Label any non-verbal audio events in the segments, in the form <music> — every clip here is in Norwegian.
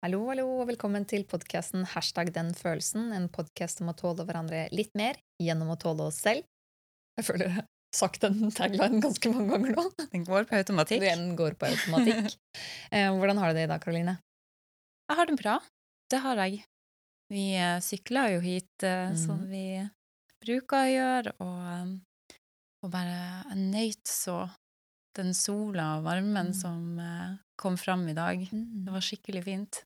Hallo, hallo, og velkommen til podkasten Hashtag den følelsen, en podkast om å tåle hverandre litt mer gjennom å tåle oss selv. Jeg føler jeg har sagt den taglinen ganske mange ganger nå. Den går på automatikk. Den går på automatikk. <laughs> Eh, Hvordan har du det i dag, Karoline? Jeg har det bra. Det har jeg. Vi sykler sykla jo hit mm. som vi bruker å gjøre, og, eh, og bare nøyt så den sola og varmen Mm. som eh, kom fram i dag. Det var skikkelig fint.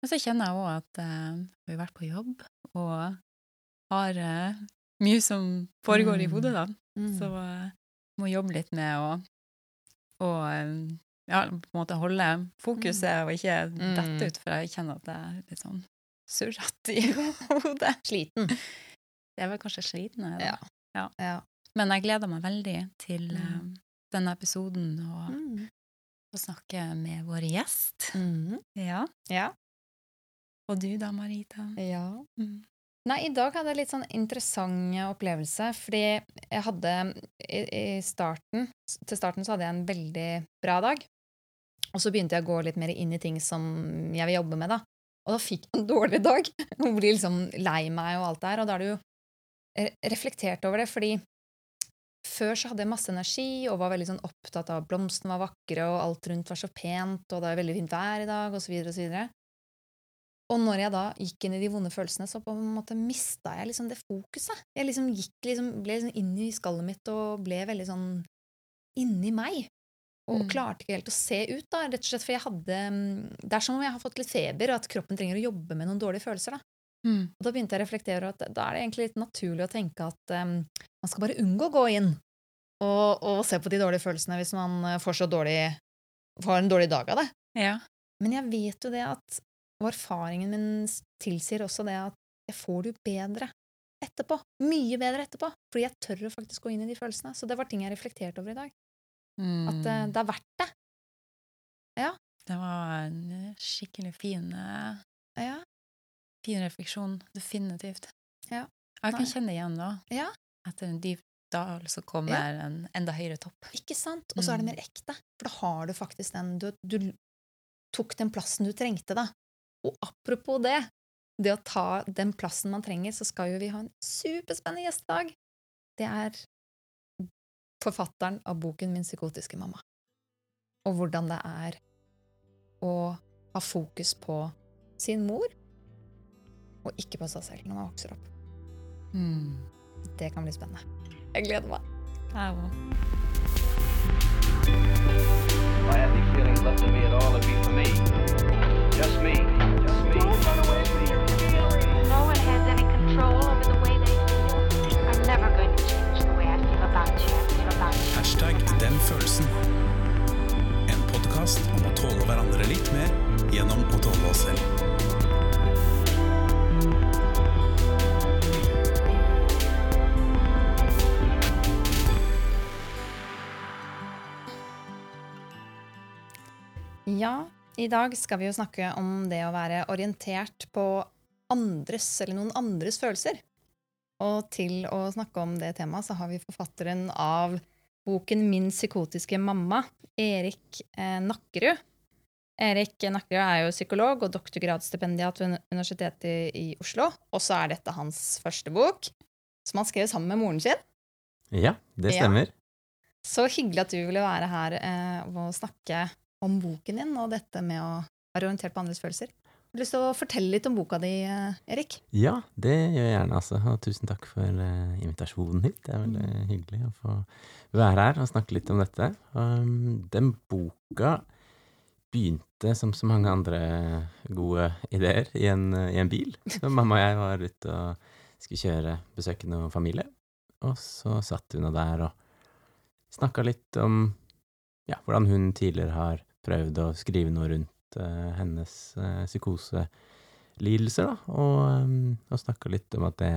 Men så kjenner jeg òg at eh, vi har vært på jobb og har eh, mye som foregår i Mm. hodet, da. Mm. Så eh, må jobbe litt med å, å eh, ja, på en måte holde fokuset og ikke Mm. dette ut, for jeg kjenner at det er litt sånn surrete i <laughs> hodet. Sliten. Det er vel kanskje sliten, jeg, da. Ja. ja. Men jeg gleder meg veldig til Mm. uh, denne episoden og Mm. å snakke med vår gjest. Mm. Ja. Ja. Og du da, Marita? ja. Mm. Nei, i dag hadde jeg litt sånn interessant opplevelse, fordi jeg hadde i, i starten Til starten så hadde jeg en veldig bra dag. Og så begynte jeg å gå litt mer inn i ting som jeg vil jobbe med, da. Og da fikk jeg en dårlig dag. <laughs> Og blir liksom lei meg og alt det her. Og da er du jo reflektert over det, fordi før så hadde jeg masse energi og var veldig sånn opptatt av at blomstene var vakre, og alt rundt var så pent, og det er veldig fint vær i dag, så videre og når jeg da gikk inn i de vonde følelsene, så på en måte mista jeg liksom det fokuset. Jeg liksom gikk liksom, ble liksom inn i skallet mitt og ble veldig sånn inni meg. Og Mm. klarte ikke helt å se ut, da, rett og slett for jeg hadde mm, Det er som om jeg har fått litt feber, og at kroppen trenger å jobbe med noen dårlige følelser. da. Mm. Og da begynte jeg å reflektere at da er det egentlig litt naturlig å tenke at um, man skal bare unngå å gå inn og, og se på de dårlige følelsene hvis man eh, får, så dårlig, får en dårlig dag av det. Ja. Men jeg vet jo det at Og erfaringen min tilsier også det at jeg får det jo bedre etterpå. Mye bedre etterpå. Fordi jeg tør å faktisk gå inn i de følelsene. Så det var ting jeg reflekterte over i dag. At eh, Mm. det er verdt det. Det var en skikkelig fin, eh, Ja. fin refleksjon. Definitivt. Ja. Jeg kan Nei. kjenne igjen da. Ja. Etter en dyp dal så kommer en enda høyere topp. Ikke sant? Og så er det Mm. mer ekte. For da har du faktisk den Du, du tok den plassen du trengte, da. Og apropos det, det å ta den plassen man trenger, så skal jo vi ha en superspennende gjest i dag. Det er forfatteren av boken Min psykotiske mamma. Og hvordan det er å ha fokus på sin mor, og ikke på seg selv når man vokser opp. Mm. Det kan bli spennende. Jeg gleder meg. Jeg òg. I had any feelings left in me at all, it'd be for me. Just me. Den følelsen. En podkast om å tåle hverandre litt mer gjennom å tåle oss selv. Ja, i dag skal vi jo snakke om det å være orientert på andres eller noen andres følelser. Og til å snakke om det temaet så har vi forfatteren av boken Min psykotiske mamma, Erik eh, Nakkerud. Erik Nakkerud er jo psykolog og doktorgradsstipendiat ved Universitetet i Oslo. Og så er dette hans første bok, som han skrev sammen med moren sin. Ja, det Ja. stemmer. Så hyggelig at du ville være her eh, og snakke om boken din og dette med å være orientert på andres følelser. Har du lyst til å fortelle litt om boka di, eh, Erik? Ja, det gjør jeg gjerne, altså. Og tusen takk for eh, invitasjonen hit. Det er veldig Mm. hyggelig å få være her og snakke litt om dette. Um, den boka begynte som så mange andre gode ideer i en, i en bil. Så <laughs> mamma og jeg var ute og skulle kjøre, besøke noen familie. Og så satt hun der og snakka litt om ja, hvordan hun tidligere har prøvd å skrive noe rundt hennes uh, psykoselidelser, da. Og, um, og snakka litt om at det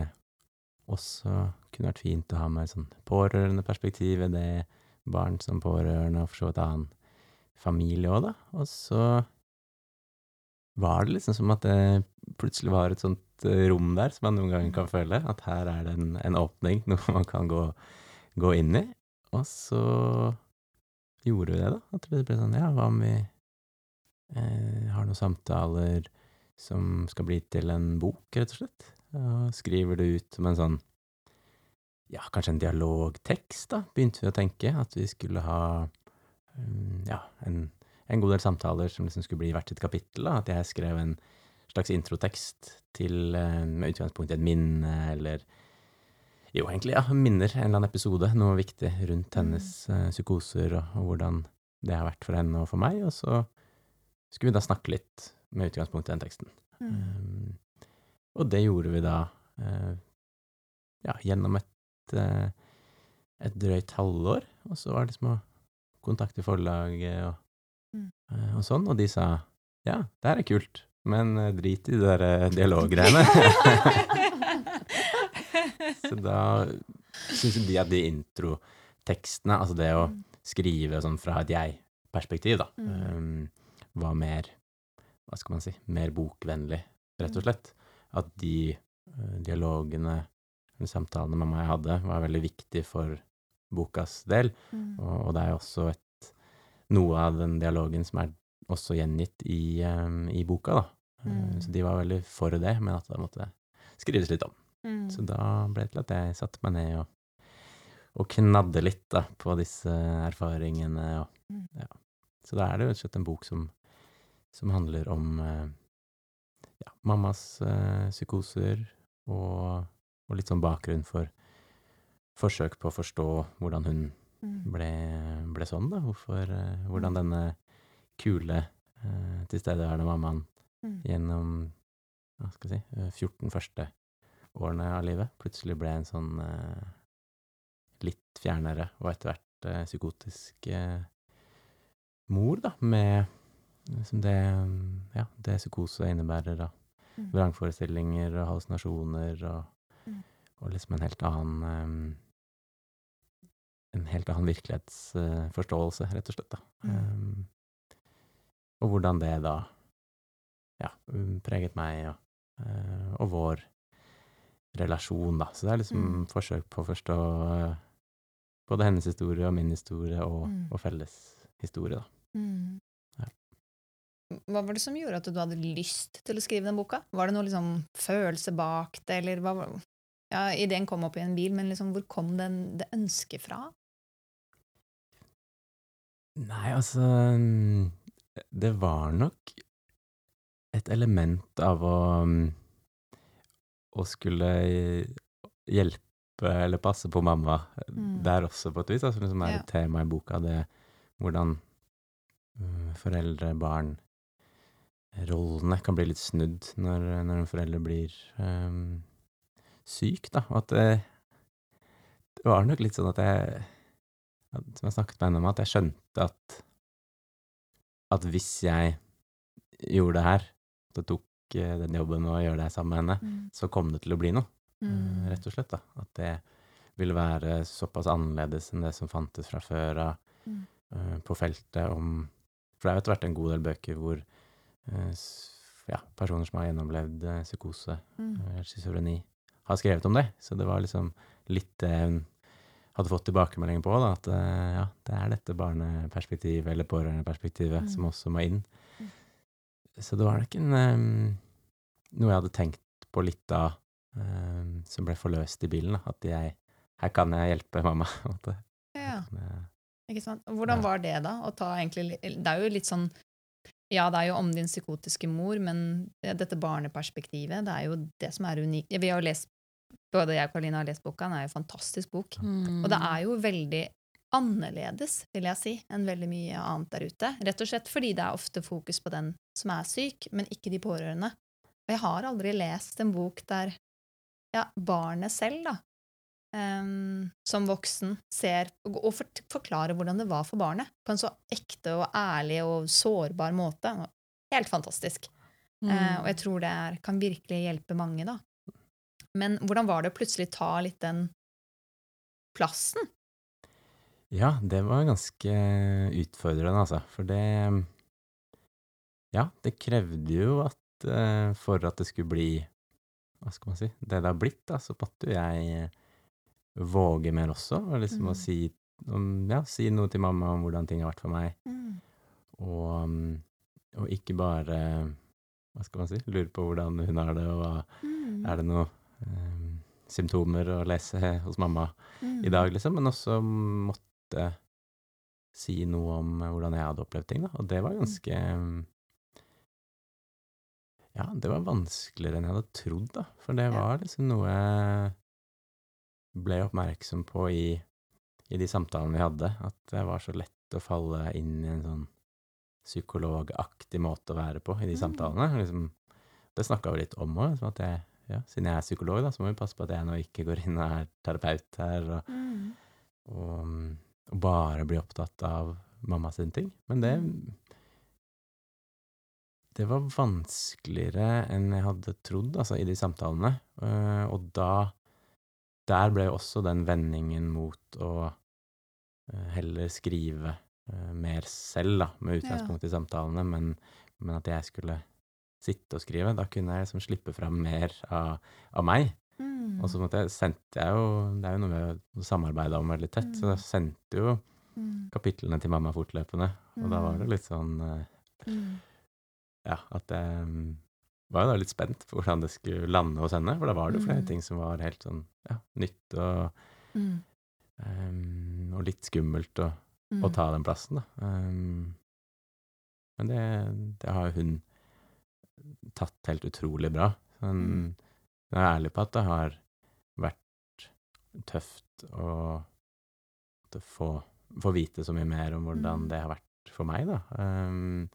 også kunne vært fint å ha med et sånn pårørendeperspektiv ved det. Barn som pårørende, og for så vidt annen familie òg, da. Og så var det liksom som at det plutselig var et sånt eh, rom der, som man noen ganger kan føle. At her er det en, en åpning, <laughs> noe man kan gå, gå inn i. Og så gjorde vi det, da. At det ble sånn Ja, hva om vi eh, har noen samtaler som skal bli til en bok, rett og slett. Og skriver det ut som en sånn ja, kanskje en dialogtekst, da, begynte vi å tenke. At vi skulle ha um, ja, en, en god del samtaler som liksom skulle bli hvert sitt kapittel. Da. At jeg skrev en slags introtekst til, eh, med utgangspunkt i et minne, eller jo, egentlig, ja, minner en eller annen episode, noe viktig rundt hennes eh, psykoser, og, og hvordan det har vært for henne og for meg. Og så skulle vi da snakke litt med utgangspunkt i den teksten. Um, og det gjorde vi da uh, ja, gjennom et, uh, et drøyt halvår. Og så var det liksom å kontakte forlaget og, Mm. eh, og sånn, og de sa ja, det her er kult, men drit i de der dialoggreiene. <laughs> så da syns de at de introtekstene, altså det å skrive sånn fra et jeg-perspektiv, da, Mm. um, var mer Hva skal man si? Mer bokvennlig, rett og slett. At de eh, dialogene, de samtalene mamma og jeg hadde, var veldig viktig for bokas del. Mm. Og, og det er jo også et, noe av den dialogen som er også gjengitt i, um, i boka, da. Eh, Mm. Så de var veldig for det, men at det måtte skrives litt om. Mm. Så da ble det til at jeg satte meg ned og, og knadde litt da, på disse erfaringene. Og, Mm. ja. Så da er det jo slett en bok som, som handler om eh, ja, mammas eh, psykoser og, og litt sånn bakgrunn for forsøk på å forstå hvordan hun Mm. ble, ble sånn, da. Hvorfor, eh, hvordan denne kule, tilstedeværende mammaen Mm. gjennom hva skal jeg si, eh, 14 første årene av livet plutselig ble en sånn litt fjernere og etter hvert psykotisk mor, da, med liksom det, ja, det psykose innebærer av Mm. vrangforestillinger og hallusinasjoner og, Mm. og liksom en helt annen um, en helt annen virkelighetsforståelse, rett og slett. Da. Mm. Um, og hvordan det da ja, preget meg og, uh, og vår relasjon, da. Så det er liksom Mm. forsøk på å forstå uh, både hennes historie og min historie og, Mm. og felles historie, da. Ja. Hva var det som gjorde at du hadde lyst til å skrive den boka? Var det noe liksom følelse bak det, eller hva var Ja, ideen kom opp i en bil, men liksom hvor kom den, det ønsket fra? Nei, altså mm, Det var nok et element av å mm, Å skulle hjelpe eller passe på mamma Mm. der også, på et vis. Altså, som er Ja. et tema i boka, det hvordan mm, foreldre, barn Rollene kan bli litt snudd når, når en forelder blir um, syk, da. Og at det, det var nok litt sånn at jeg at, Som jeg snakket med henne om, at jeg skjønte at at hvis jeg gjorde det her, at jeg tok eh, den jobben og gjør det sammen med henne, Mm. så kom det til å bli noe. eh, Mm. Rett og slett, da. At det ville være såpass annerledes enn det som fantes fra før av Mm. uh, på feltet om For det har jo etter hvert en god del bøker hvor s- ja, personer som har gjennomlevd eh, psykose, Mm. eh, schizofreni, har skrevet om det. Så det var liksom litt det hun hadde fått tilbakemelding på, da, at eh, ja, det er dette barneperspektivet eller pårørendeperspektivet Mm. som også må inn. Mm. Så det var nok en, um, noe jeg hadde tenkt på litt da, um, som ble forløst i bilen. Da, at jeg, her kan jeg hjelpe mamma. Ja, jeg- ikke sant? Hvordan Ja. var det, da? Å ta egentlig, det er jo litt sånn Ja, det er jo om din psykotiske mor, men dette barneperspektivet, det er jo det som er unikt. Vi har jo lest, Både jeg og Karoline har lest boka, den er jo en fantastisk bok. Mm. Og det er jo veldig annerledes, vil jeg si, enn veldig mye annet der ute. Rett og slett fordi det er ofte fokus på den som er syk, men ikke de pårørende. Og jeg har aldri lest en bok der ja, barnet selv, da, em, som voksen, ser og for, forklarer hvordan det var for barnet, på en så ekte og ærlig og sårbar måte. Helt fantastisk. Mm. Uh, og jeg tror det er, kan virkelig hjelpe mange, da. Men hvordan var det å plutselig ta litt den plassen? Ja, det var ganske utfordrende, altså. For det Ja, det krevde jo at eh, for at det skulle bli Hva skal man si Det det har blitt, da, så måtte jo jeg våge mer også. Og liksom å Mm. si, om, ja, si noe til mamma om hvordan ting har vært for meg. Mm. Og, mm, og ikke bare hva skal man si, lure på hvordan hun har det, og Mm. er det noe um, symptomer å lese hos mamma Mm. i dag, liksom, men også måtte si noe om hvordan jeg hadde opplevd ting, da, og det var ganske mm, Ja, det var vanskeligere enn jeg hadde trodd, da, for det var liksom noe ble oppmerksom på i, i de samtalene vi hadde, at det var så lett å falle inn i en sånn psykologaktig måte å være på i de Mm. samtalene. Liksom, det snakka vi litt om òg, Liksom ja, siden jeg er psykolog, da, så må vi passe på at jeg nå ikke går inn og er terapeut her, og, Mm. og, og bare blir opptatt av mamma sine ting. Men det Mm. Det var vanskeligere enn jeg hadde trodd, altså, i de samtalene. Eh, og da Der ble også den vendingen mot å eh, heller skrive eh, mer selv, da, med utgangspunkt i samtalene, men, men at jeg skulle sitte og skrive. Da kunne jeg liksom slippe fram mer av, av meg. Mm. Og så måtte jeg, sendte jeg jo Det er jo noe vi har samarbeida om veldig tett, så jeg sendte jo Mm. kapitlene til mamma fortløpende. Og da var det litt sånn eh, Mm. Ja, at jeg mm, var jo da litt spent på hvordan det skulle lande hos henne, for da var det jo flere Mm. ting som var helt sånn ja, nytt og, Mm. um, og litt skummelt å, Mm. å ta den plassen, da. Um, men det, det har hun tatt helt utrolig bra. Hun, Mm. hun er ærlig på at det har vært tøft å, å få, få vite så mye mer om hvordan Mm. det har vært for meg, da. Um,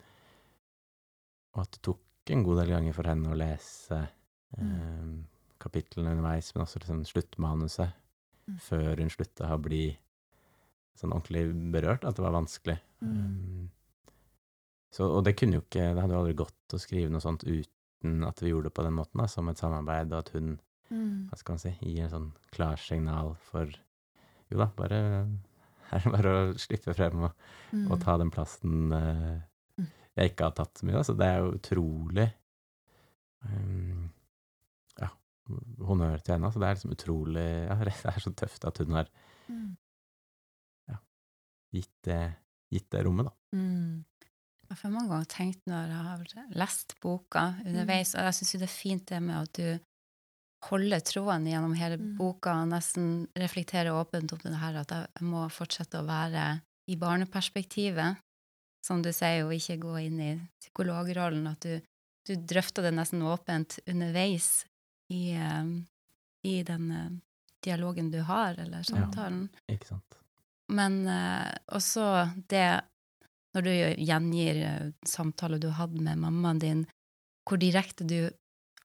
og at det tok en god del ganger for henne å lese eh, kapitlene underveis, men også liksom sluttmanuset, Mm. før hun slutta å bli sånn ordentlig berørt, at det var vanskelig. Mm. Um, så, og det kunne jo ikke Det hadde jo aldri gått å skrive noe sånt uten at vi gjorde det på den måten, da, som et samarbeid, og at hun Mm. hva skal man si, gir en sånn klarsignal for Jo da, bare her er det bare å slippe frem og, Mm. og ta den plassen Mm. Jeg ikke har tatt så mye. Da. Så det er jo utrolig um, Ja, honnør til henne. Så det er liksom utrolig ja, <laughs> Det er så tøft at hun har Mm. gitt det, gitt det rommet, da. Mm. Jeg har mange ganger tenkt når jeg har lest boka underveis, og jeg syns jo det er fint det med at du holder tråden gjennom hele Mm. boka, og nesten reflekterer åpent om det her at jeg må fortsette å være i barneperspektivet. Som du sier, å ikke gå inn i psykologrollen. At du, du drøfter det nesten åpent underveis i, eh, i den eh, dialogen du har, eller samtalen. Ikke sant? Men eh, også det når du gjengir samtaler du hadde med mammaen din, hvor direkte du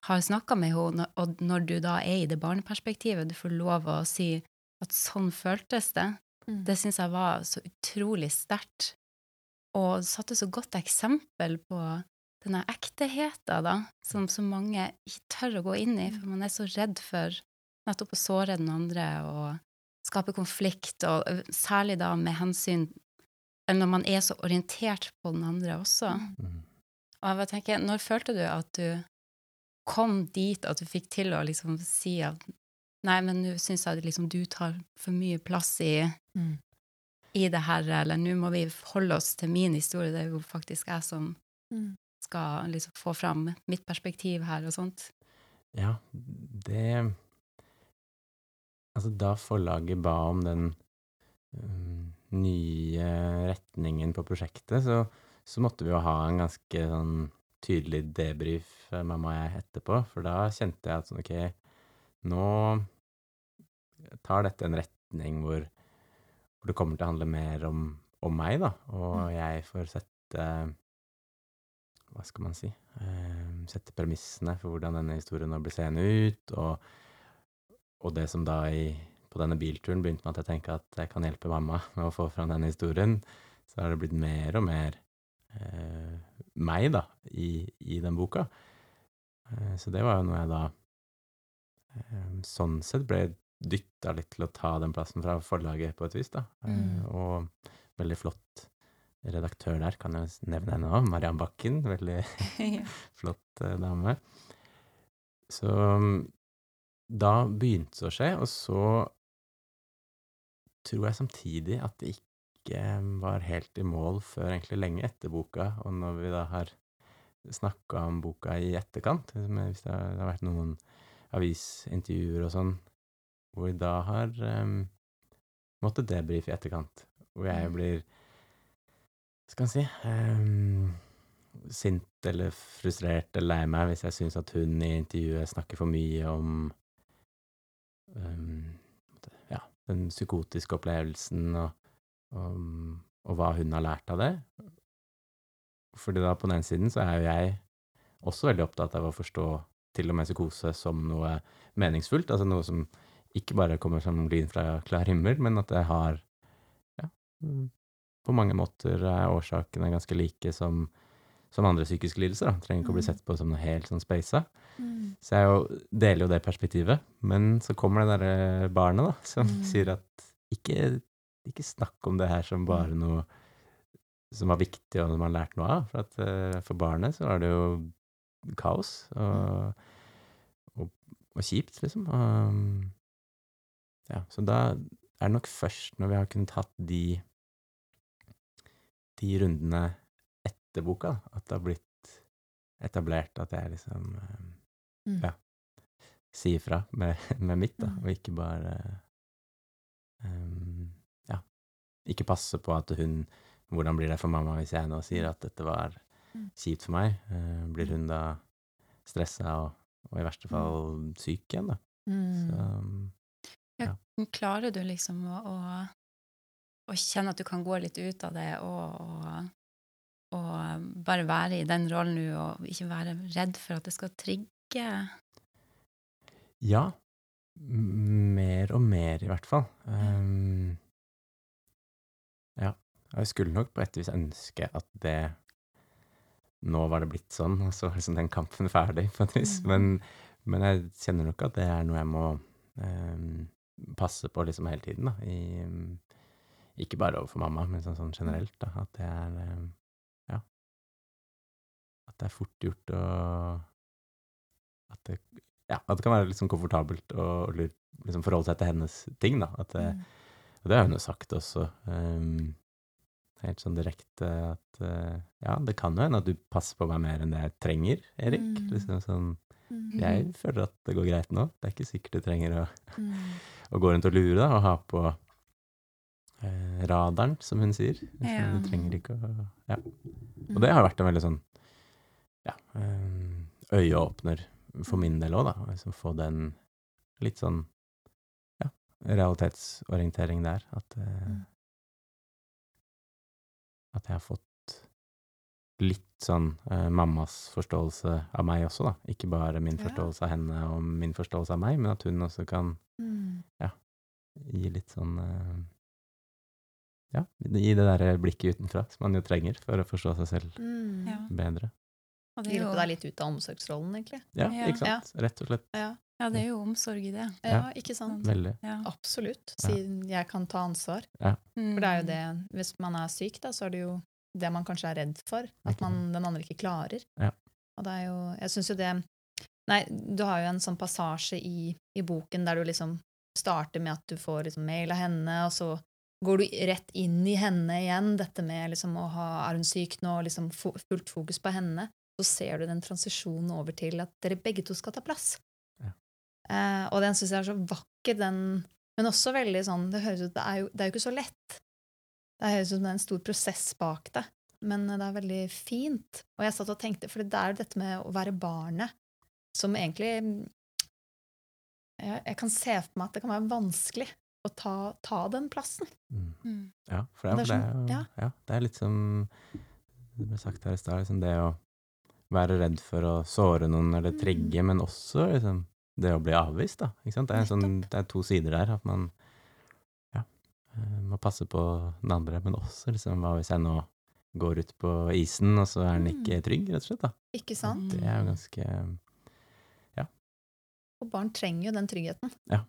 har snakka med henne, og når du da er i det barneperspektivet, du får lov å si at sånn føltes det, Mm. det syns jeg var så utrolig sterkt, og satte så godt eksempel på denne ekteheten, da, som så mange ikke tør å gå inn i, for man er så redd for nettopp å såre den andre og skape konflikt, og særlig da med hensyn når man er så orientert på den andre også. Mm. Og jeg bare tenker, når følte du at du kom dit at du fikk til å liksom si at nei, men nå syns jeg liksom du tar for mye plass i, Mm. I det her, eller nå må vi holde oss til min historie, det er jo faktisk jeg som Mm. skal liksom få fram mitt perspektiv her og sånt. Ja, det Altså, da forlaget ba om den um, nye retningen på prosjektet, så, så måtte vi jo ha en ganske sånn tydelig debrief, eh, mamma og jeg, etterpå. For da kjente jeg at sånn, ok, nå tar dette en retning hvor, hvor det kommer til å handle mer om, om meg, da. Og jeg får sette Hva skal man si? Eh, sette premissene for hvordan denne historien nå blir seende ut, og, og det som da i, på denne bilturen begynte med at jeg tenker at jeg kan hjelpe mamma <laughs> med å få fram denne historien, så har det blitt mer og mer eh, meg, da, i, i den boka. Eh, så det var jo noe jeg da eh, sånn sett ble dytta litt til å ta den plassen fra forlaget på et vis, da. Eh, Mm. og veldig flott redaktør der, kan jeg nevne henne òg, Mariann Bakken. Veldig <laughs> <laughs> flott eh, dame. Så mm, da begynte det å skje, og så tror jeg samtidig at det ikke var helt i mål før egentlig lenge etter boka, og når vi da har snakka om boka i etterkant, liksom, hvis det har vært noen avisintervjuer og sånn, hvor vi da har um, måttet debrife i etterkant. Hvor jeg Mm. blir Skal en si um, Sint eller frustrert eller lei meg hvis jeg syns at hun i intervjuet snakker for mye om um, ja, den psykotiske opplevelsen og, og, og hva hun har lært av det. Fordi da på den ene siden så er jo jeg også veldig opptatt av å forstå til og med psykose som noe meningsfullt, altså noe som ikke bare kommer som lyn fra klar himmel, men at det har ja, mm, på mange måter er årsakene ganske like som, som andre psykiske lidelser. Da. Trenger ikke å bli Mm. sett på som noe helt sånn speisa. Så jeg jo, deler jo det perspektivet. Men så kommer det derre barnet, da, som Mm. sier at ikke, ikke snakk om det her som bare noe som var viktig, og som man har lært noe av. For, at, eh, for barnet så var det jo kaos og, og, og kjipt, liksom. Og, ja, så da er det nok først når vi har kunnet hatt de de rundene etter boka, at det har blitt etablert at jeg liksom Mm. ja, sier fra med, med mitt, da, Mm. og ikke bare um, ja, ikke passe på at hun hvordan blir det for mamma hvis jeg nå sier at dette var Mm. kjipt for meg? Uh, blir hun da stressa og, og i verste fall syk igjen, da? Så, Men Klarer du liksom å, å, å kjenne at du kan gå litt ut av det og, og, og bare være i den rollen nå, og ikke være redd for at det skal trigge? Ja. Mer og mer, i hvert fall. Um, ja. Jeg skulle nok på et vis ønske at det Nå var det blitt sånn, og så er liksom den kampen ferdig, på et vis. Mm. Men, men jeg kjenner nok at det er noe jeg må um, passe på liksom hele tiden, da. I, ikke bare overfor mamma, men sånn, sånn generelt, da. At det er um, Ja. At det er fort gjort å At det ja, at det kan være sånn komfortabelt å liksom forholde seg til hennes ting, da. At det, Mm. Og det har hun jo sagt også, um, helt sånn direkte, at eh, ja, det kan jo hende at du passer på meg mer enn det jeg trenger, Erik. Mm. Liksom sånn, Mm. jeg føler at det går greit nå. Det er ikke sikkert du trenger å, Mm. Å gå rundt og lure, da, og ha på eh, radaren, som hun sier. Ja. Du trenger ikke å Ja. Mm. Og det har vært en veldig sånn ja, ehm, øyeåpner for min del òg, da. å Liksom få den litt sånn ja, realitetsorientering der. At, eh, Mm. at jeg har fått litt sånn eh, mammas forståelse av meg også, da. Ikke bare min Ja. forståelse av henne og min forståelse av meg, men at hun også kan Mm. gi litt sånn eh, Ja, gi det derre blikket utenfra som man jo trenger for å forstå seg selv Mm. Ja. bedre. Og det Hjelpe deg litt ut av omsorgsrollen, egentlig. Ja, Ja. ikke sant? Rett og slett. Ja, ja, det er jo omsorg i det. ja ikke sant? Veldig. Ja. Absolutt. Siden jeg kan ta ansvar. Mm. For det er jo det, hvis man er syk, da, så er det jo det man kanskje er redd for. At man, den andre ikke klarer. Ja. Og det er jo Jeg syns jo det Nei, du har jo en sånn passasje i, i boken der du liksom starter med at du får liksom mail av henne, og så går du rett inn i henne igjen, dette med liksom å ha Er hun syk nå? og liksom fullt fokus på henne. Så ser du den transisjonen over til at dere begge to skal ta plass. Ja. Eh, og den syns jeg er så vakker, den Men også veldig sånn Det høres ut det er jo, det er jo ikke så lett. Det høres ut som det er en stor prosess bak det, men det er veldig fint. Og jeg satt og tenkte, for det er jo dette med å være barnet som egentlig mm, jeg, jeg kan se for meg at det kan være vanskelig å ta, ta den plassen. Mm. Mm. Ja, for det, Det er for det, er sånn- jo, ja. ja, det er litt som det ble sagt her i stad, liksom det å være redd for å såre noen eller trigge, Mm. men også liksom det å bli avvist, da. Ikke sant? Det, er sånn, det er to sider der, at man må passe på den andre, men også liksom hva hvis jeg nå går ut på isen, og så er den ikke trygg, rett og slett, da. Ikke sant? Det er jo ganske Og barn trenger jo den tryggheten. Ja,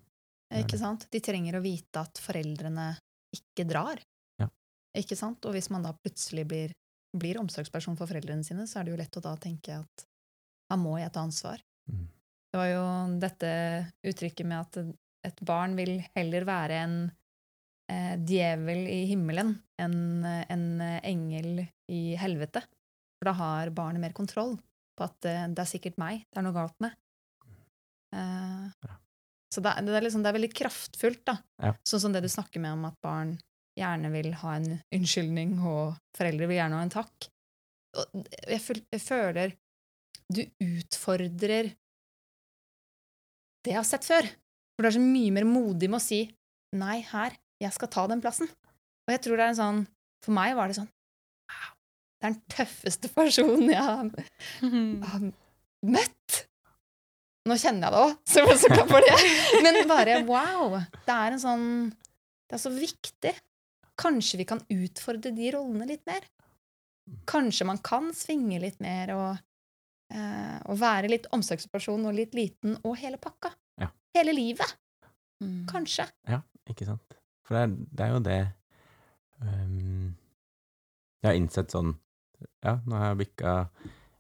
Ikke sant? De trenger å vite at foreldrene ikke drar. Ja. Ikke sant? Og hvis man da plutselig blir, blir omsorgsperson for foreldrene sine, så er det jo lett å da tenke at da må jeg ta ansvar. mm, Det var jo dette uttrykket med at et barn vil heller være en eh, djevel i himmelen enn eh, en eh, engel i helvete. For da har barnet mer kontroll på at eh, det er sikkert meg det er noe galt med. Eh, Ja. Så det, det, er liksom, det er veldig kraftfullt, da. Ja. Sånn som det du snakker med om at barn gjerne vil ha en unnskyldning, og foreldre vil gjerne ha en takk. Og jeg, jeg føler du utfordrer det jeg har sett før. For du er så mye mer modig med å si 'nei, her, jeg skal ta den plassen'. Og jeg tror det er en sånn For meg var det sånn Wow, det er den tøffeste <laughs> personen jeg <laughs> har, møtt. Nå kjenner jeg det òg, <laughs> så jeg så for det. Men bare wow. Det er en sånn Det er så viktig. Kanskje vi kan utfordre de rollene litt mer. Kanskje man kan svinge litt mer og, eh, og være litt omsorgsperson og litt liten og hele pakka. Ja. Hele livet. Mm. Kanskje. Ja, ikke sant? For det er, det er jo det um, Jeg har innsett sånn Ja, nå har jeg bikka,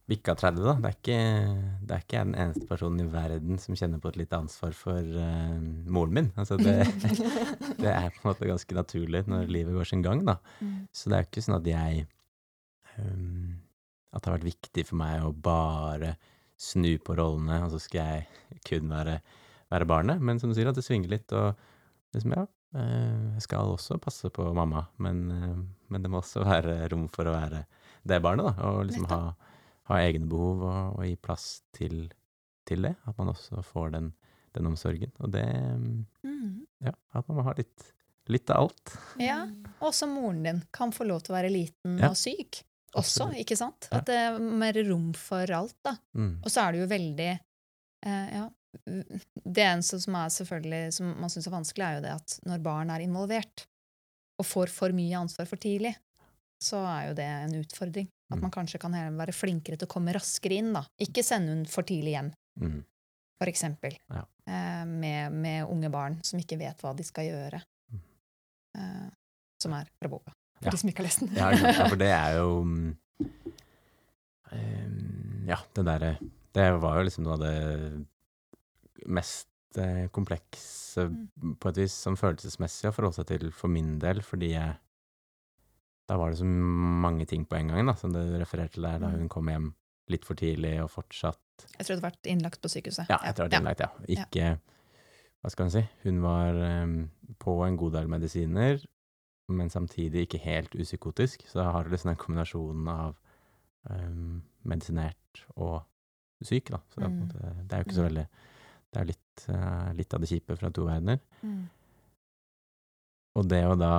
bikka 30, da. Det er, ikke, det er ikke jeg den eneste personen i verden som kjenner på et lite ansvar for uh, moren min. Altså det, <laughs> det er på en måte ganske naturlig når livet går sin gang, da. Mm. Så det er jo ikke sånn at jeg um, At det har vært viktig for meg å bare snu på rollene, og så skal jeg kun være, være barnet. Men som du sier, at det svinger litt, og liksom, ja Jeg skal også passe på mamma, men, eh, men det må også være rom for å være det barnet, da. Og liksom ha, ha egne behov og, og gi plass til, til det. At man også får den, den omsorgen. Og det Mm. Ja, at man må ha litt, litt av alt. Ja. Også moren din kan få lov til å være liten Ja. og syk. Også, ikke sant? At det er mer rom for alt, da. Mm. Og så er det jo veldig eh, Ja. Det eneste som er selvfølgelig som man syns er vanskelig, er jo det at når barn er involvert og får for mye ansvar for tidlig, så er jo det en utfordring. At Mm. man kanskje kan være flinkere til å komme raskere inn, da. Ikke sende hun for tidlig hjem, Mm. for eksempel. Ja. Eh, med, med unge barn som ikke vet hva de skal gjøre. Mm. Eh, som er fra boka. For Ja. de som ikke har lest den. Ja, ja, for det er jo <laughs> ehm, Ja, det derre Det var jo liksom noe av det mest eh, mm. på et vis, sånn følelsesmessig, å forholde seg til for min del, fordi jeg Da var det så mange ting på en gang, da, som du refererte til der, da Mm. hun kom hjem litt for tidlig og fortsatt Jeg tror det hadde vært innlagt på sykehuset. Ja, etter å hadde vært innlagt, ja. Ikke Hva skal en si? Hun var em, på en god del medisiner, men samtidig ikke helt upsykotisk. Så da har du liksom den kombinasjonen av em, medisinert og syk, da. Så det er, Mm. det er jo ikke så veldig Det er litt, eh, litt av det kjipe fra to verdener. Mm. Og det å da,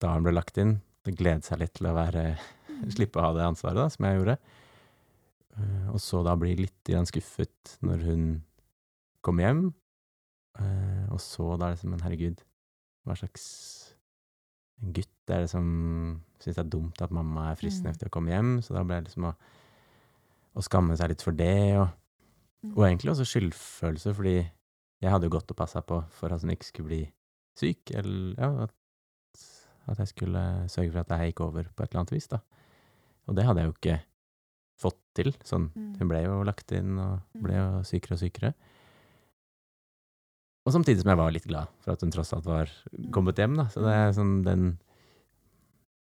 da han ble lagt inn, det glede seg litt til å være Mm. Slippe å ha det ansvaret, da, som jeg gjorde. Eh, og så da bli litt skuffet når hun kom hjem. Eh, og så da liksom Men herregud, hva slags gutt er det som syns det er dumt at mamma er frisk Mm. nok til å komme hjem? Så da ble det liksom å, å skamme seg litt for det, og. Og egentlig også skyldfølelse, fordi jeg hadde jo gått og passa på for at hun ikke skulle bli syk, eller ja, at, at jeg skulle sørge for at det her gikk over på et eller annet vis, da. Og det hadde jeg jo ikke fått til. Sånn, Mm. hun ble jo lagt inn og ble Mm. jo sykere og sykere. Og samtidig som jeg var litt glad for at hun tross alt var kommet hjem, da. Så det er sånn den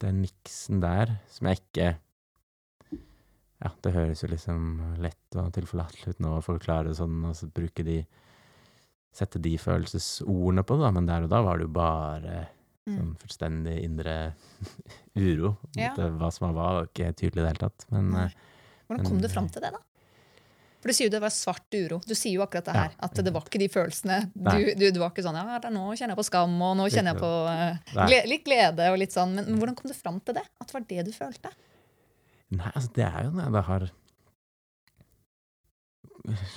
den miksen der som jeg ikke Ja, det høres jo liksom lett og tilforlatelig ut nå å forklare det sånn, og så bruke de Sette de følelsesordene på det, da, men der og da var det jo bare Mm. sånn fullstendig indre <laughs> uro. Ja. Ja. Hva som var, var ikke tydelig i det hele tatt. Men eh, Hvordan kom Men- du fram til det, da? For Du sier jo det var svart uro. Du sier jo akkurat det Ja, her. At det var ikke de følelsene. Du, du, du var ikke sånn ja, nå kjenner jeg på skam, og nå kjenner jeg på uh, glede, litt glede og litt sånn. Men hvordan kom du fram til det? At det var det du følte? Nei, altså det er jo noe jeg har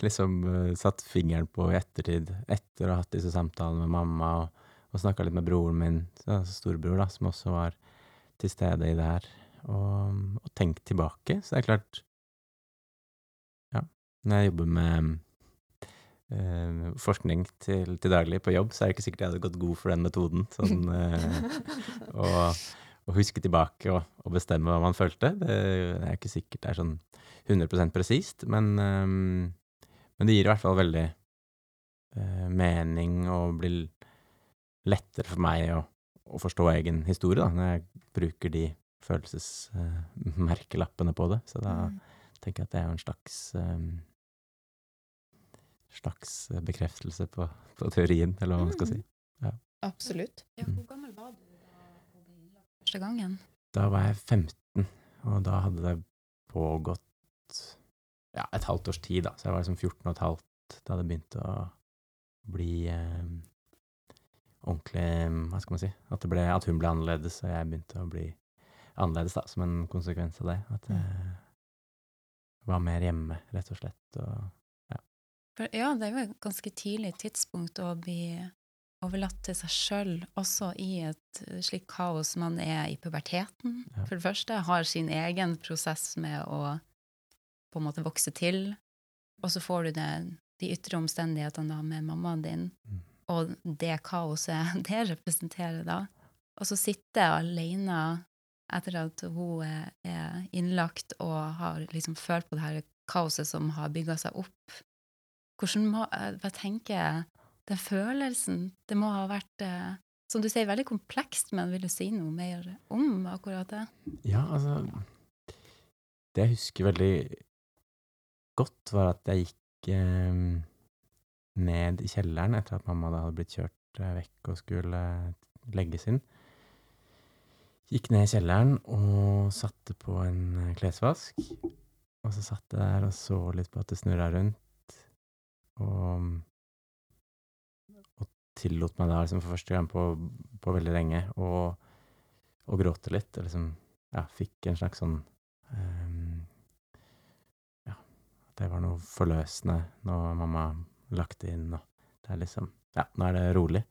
liksom uh, satt fingeren på i ettertid, etter å ha hatt disse samtalene med mamma og, og snakka litt med broren min, så- altså storebror, da, som også var til stede i det her, og, og tenkt tilbake. Så det er klart Ja, når jeg jobber med Uh, forskning til, til daglig på jobb, så er det ikke sikkert jeg hadde gått god for den metoden. Sånn, uh, <laughs> og, å huske tilbake og, og bestemme hva man følte. Det, det er ikke sikkert det er sånn 100% presist, men, um, men det gir i hvert fall veldig uh, mening og blir lettere for meg å, å forstå egen historie, da, når jeg bruker de følelsesmerkelappene på det. Så da Mm. tenker jeg at det er en slags um, slags bekreftelse på, på teorien, eller hva man skal si. Absolutt. Ja, hvor gammel var du da hun ble innlagt første gangen? Da var jeg 15, og da hadde det pågått ja, et halvt års tid, da. Så jeg var liksom 14 og et halvt da det begynte å bli eh, ordentlig Hva skal man si? At, det ble, at hun ble annerledes, og jeg begynte å bli annerledes, da, som en konsekvens av det. At jeg var mer hjemme, rett og slett. Og ja, det er jo et ganske tidlig tidspunkt å bli overlatt til seg sjøl, også i et eh, slikt kaos man er i puberteten. Ja. For det første har sin egen prosess med å på en måte vokse til, og så får du det, de ytre omstendighetene da med mammaen din, Mm. og det kaoset <laughs> det representerer da. Og så sitte alene etter at hun er, innlagt og har liksom følt på det her kaoset som har bygga seg opp. Hvordan må Jeg bare tenker Den følelsen Det må ha vært, eh, som du sier, veldig komplekst, men vil du si noe mer om akkurat det? Ja, altså Det jeg husker veldig godt, var at jeg gikk eh, ned i kjelleren etter at mamma da hadde blitt kjørt eh, vekk og skulle legges inn. Gikk ned i kjelleren og satte på en eh, klesvask. Og så satt jeg der og så litt på at det snurra rundt, og tillot meg da liksom for første gang på, på veldig lenge å gråte litt. Og liksom, ja, fikk en slags sånn um, Ja, det var noe forløsende når mamma lagt inn, og det er liksom Ja, nå er det rolig.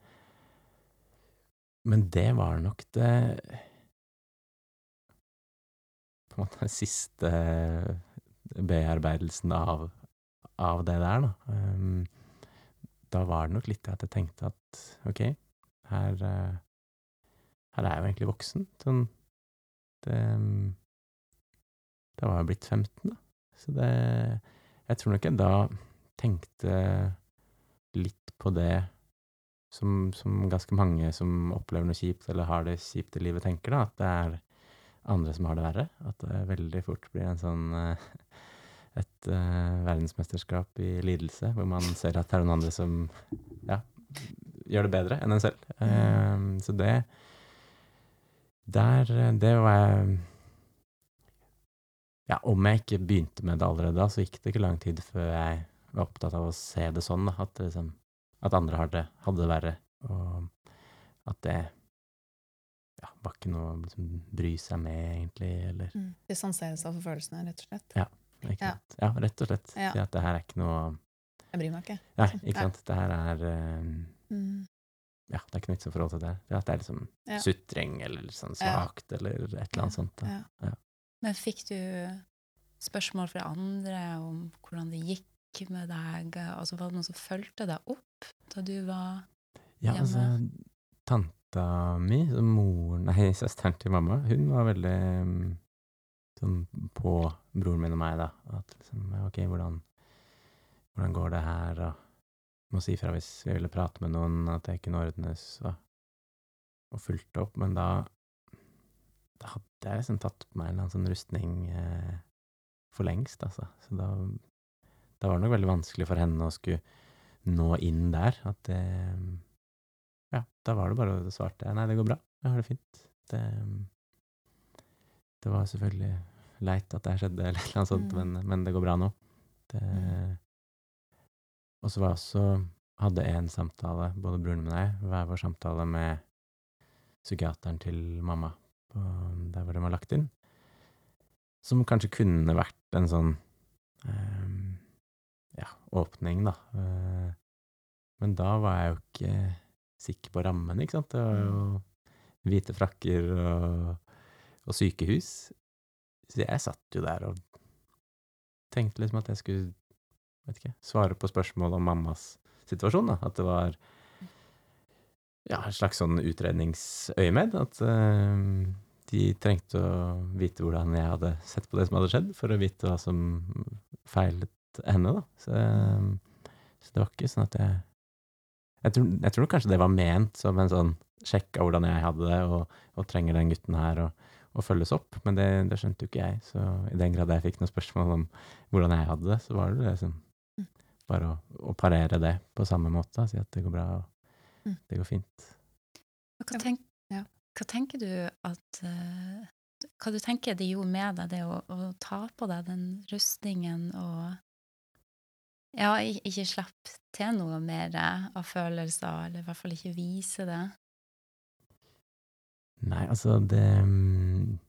Men det var nok det På en måte siste bearbeidelsen av, av det der, da. Ehm, da var det nok litt at jeg tenkte at ok, her eh, her er jeg jo egentlig voksen. Sånn Da var jeg blitt 15, da. Så det Jeg tror nok jeg da tenkte litt på det som, som ganske mange som opplever noe kjipt, eller har det kjipt i livet, tenker, da. At det er andre som har det verre. At det veldig fort blir en sånn eh, et uh, verdensmesterskap i lidelse, hvor man ser at det er noen andre som ja, gjør det bedre enn en selv. Uh, så det der, det var Ja, om jeg ikke begynte med det allerede da, så gikk det ikke lang tid før jeg var opptatt av å se det sånn, da, at, liksom, at andre hadde, hadde det verre, og at det ja, var ikke noe å liksom, bry seg med, egentlig, eller Mm. Distansere seg for følelsene, rett og slett. ikke Ja. Ja, rett og slett. Ja. Si at det her er ikke noe Jeg bryr meg ikke. Nei, <laughs> ikke Ja. sant. Det her er um. Ja, det er ikke noe vits i forhold til det. At det er liksom Ja. sutring eller sånn Ja. svakt eller et eller annet sånt. Ja. Men fikk du spørsmål fra andre om hvordan det gikk med deg? Altså, var det noen som fulgte deg opp da du var hjemme? Ja, altså Tanta mi, moren Nei, <laughs> søsteren til mamma, hun var veldig mm, sånn på broren min og meg, da. At liksom Ok, hvordan, hvordan går det her? Og må si fra hvis vi ville prate med noen, at det kunne ordnes, og, og fulgte opp. Men da da hadde jeg liksom tatt på meg en eller annen sånn rustning eh, for lengst, altså. Så da, da var det nok veldig vanskelig for henne å skulle nå inn der. At det Ja, da var det bare å svarte nei, det går bra, jeg har det fint. Det, det var selvfølgelig leit at det skjedde, <laughs> eller noe sånt, Mm. men, men det går bra nå. Det, Mm. Og så var jeg også hadde en samtale, både broren min og jeg, hver vår samtale med psykiateren til mamma, på, der hvor de var lagt inn, som kanskje kunne vært en sånn ehm, ja, åpning, da. Eh, men da var jeg jo ikke sikker på rammen, ikke sant. Det var jo hvite frakker og, og sykehus. Så jeg satt jo der og tenkte liksom at jeg skulle vet ikke, svare på spørsmål om mammas situasjon. da, At det var ja, et slags sånn utredningsøyemed. At uh, de trengte å vite hvordan jeg hadde sett på det som hadde skjedd, for å vite hva som feilet henne. da. Så, så det var ikke sånn at jeg jeg tror, jeg tror kanskje det var ment som en sånn sjekk av hvordan jeg hadde det, og, og trenger den gutten her å, og følges opp. Men det, det skjønte jo ikke jeg. Så i den grad jeg fikk noen spørsmål om hvordan jeg hadde det, så var det liksom Mm. bare å, å parere det på samme måte. Si at det går bra, og Mm. det går fint. Hva, tenk, Ja. hva tenker du at eh, Hva du tenker det gjorde med deg, det å, å ta på deg den rustningen og ja, ikke slapp til noe mer av følelser, eller i hvert fall ikke vise det? Nei, altså det mm,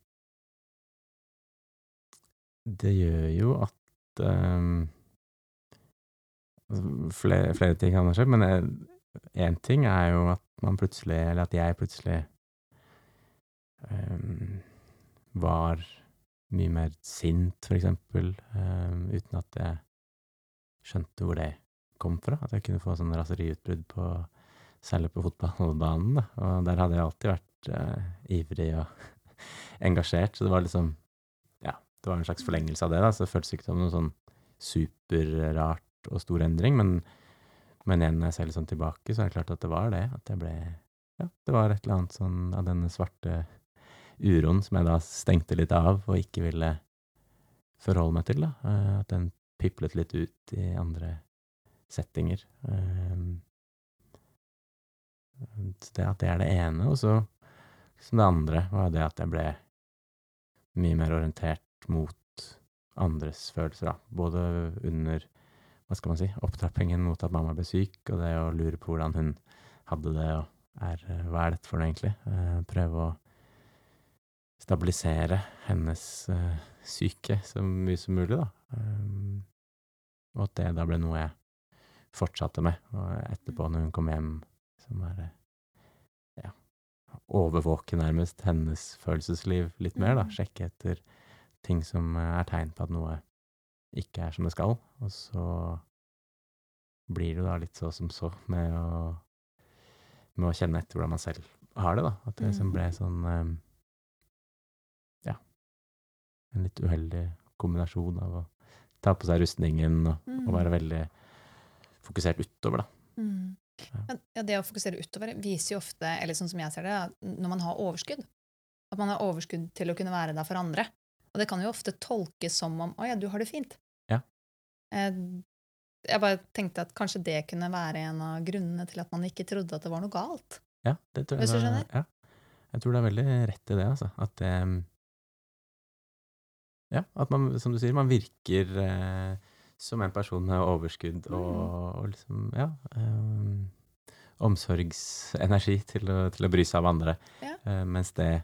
Det gjør jo at um, flere, flere ting kan ha skjedd, men én ting er jo at man plutselig, eller at jeg plutselig um, var mye mer sint, for eksempel, um, uten at jeg skjønte hvor det kom fra. At jeg kunne få sånn raseriutbrudd på Særlig på fotballbanen, da. Og der hadde jeg alltid vært eh, ivrig og <laughs> engasjert, så det var liksom Ja, det var en slags forlengelse av det, da, så det føltes ikke som noe sånn superrart og stor endring, men, men igjen, når jeg ser litt sånn tilbake, så er det klart at det var det. At jeg ble Ja, det var et eller annet sånn av denne svarte uroen som jeg da stengte litt av og ikke ville forholde meg til, da. Eh, At den piplet litt ut i andre settinger. Um, så det at det er det ene, og så som det andre var det at jeg ble mye mer orientert mot andres følelser, da. Både under, hva skal man si, opptrappingen mot at mamma ble syk, og det å lure på hvordan hun hadde det, og er, hva er dette for noe egentlig? Eh, prøve å stabilisere hennes eh, syke så mye som mulig, da. Um, og at det da ble noe jeg fortsatte med, og etterpå når hun kom hjem, som er overvåke nærmest hennes følelsesliv litt mer, da. Mm. Sjekke etter ting som eh, er tegn på at noe ikke er som det skal, og så blir det da litt så som så med å, med å kjenne etter hvordan man selv har det, da. At det liksom Mm. ble sånn eh, ja, en litt uheldig kombinasjon av å ta på seg rustningen og, og Mm. være veldig fokusert utover, da. Mm. Ja. Men, ja, det å fokusere utover viser jo ofte, eller sånn som jeg ser det, når man har overskudd. At man har overskudd til å kunne være der for andre. Og det kan jo ofte tolkes som om 'Å ja, du har det fint'. Ja. Eh, Jeg bare tenkte at kanskje det kunne være en av grunnene til at man ikke trodde at det var noe galt. Ja, det tror jeg Hvis du skjønner? Ja. Jeg tror det er veldig rett i det, altså. At det Ja, at man, som du sier, man virker eh, som en person med overskudd og, og liksom, ja um, Omsorgsenergi til å, til å bry seg av andre. Ja. Uh, mens det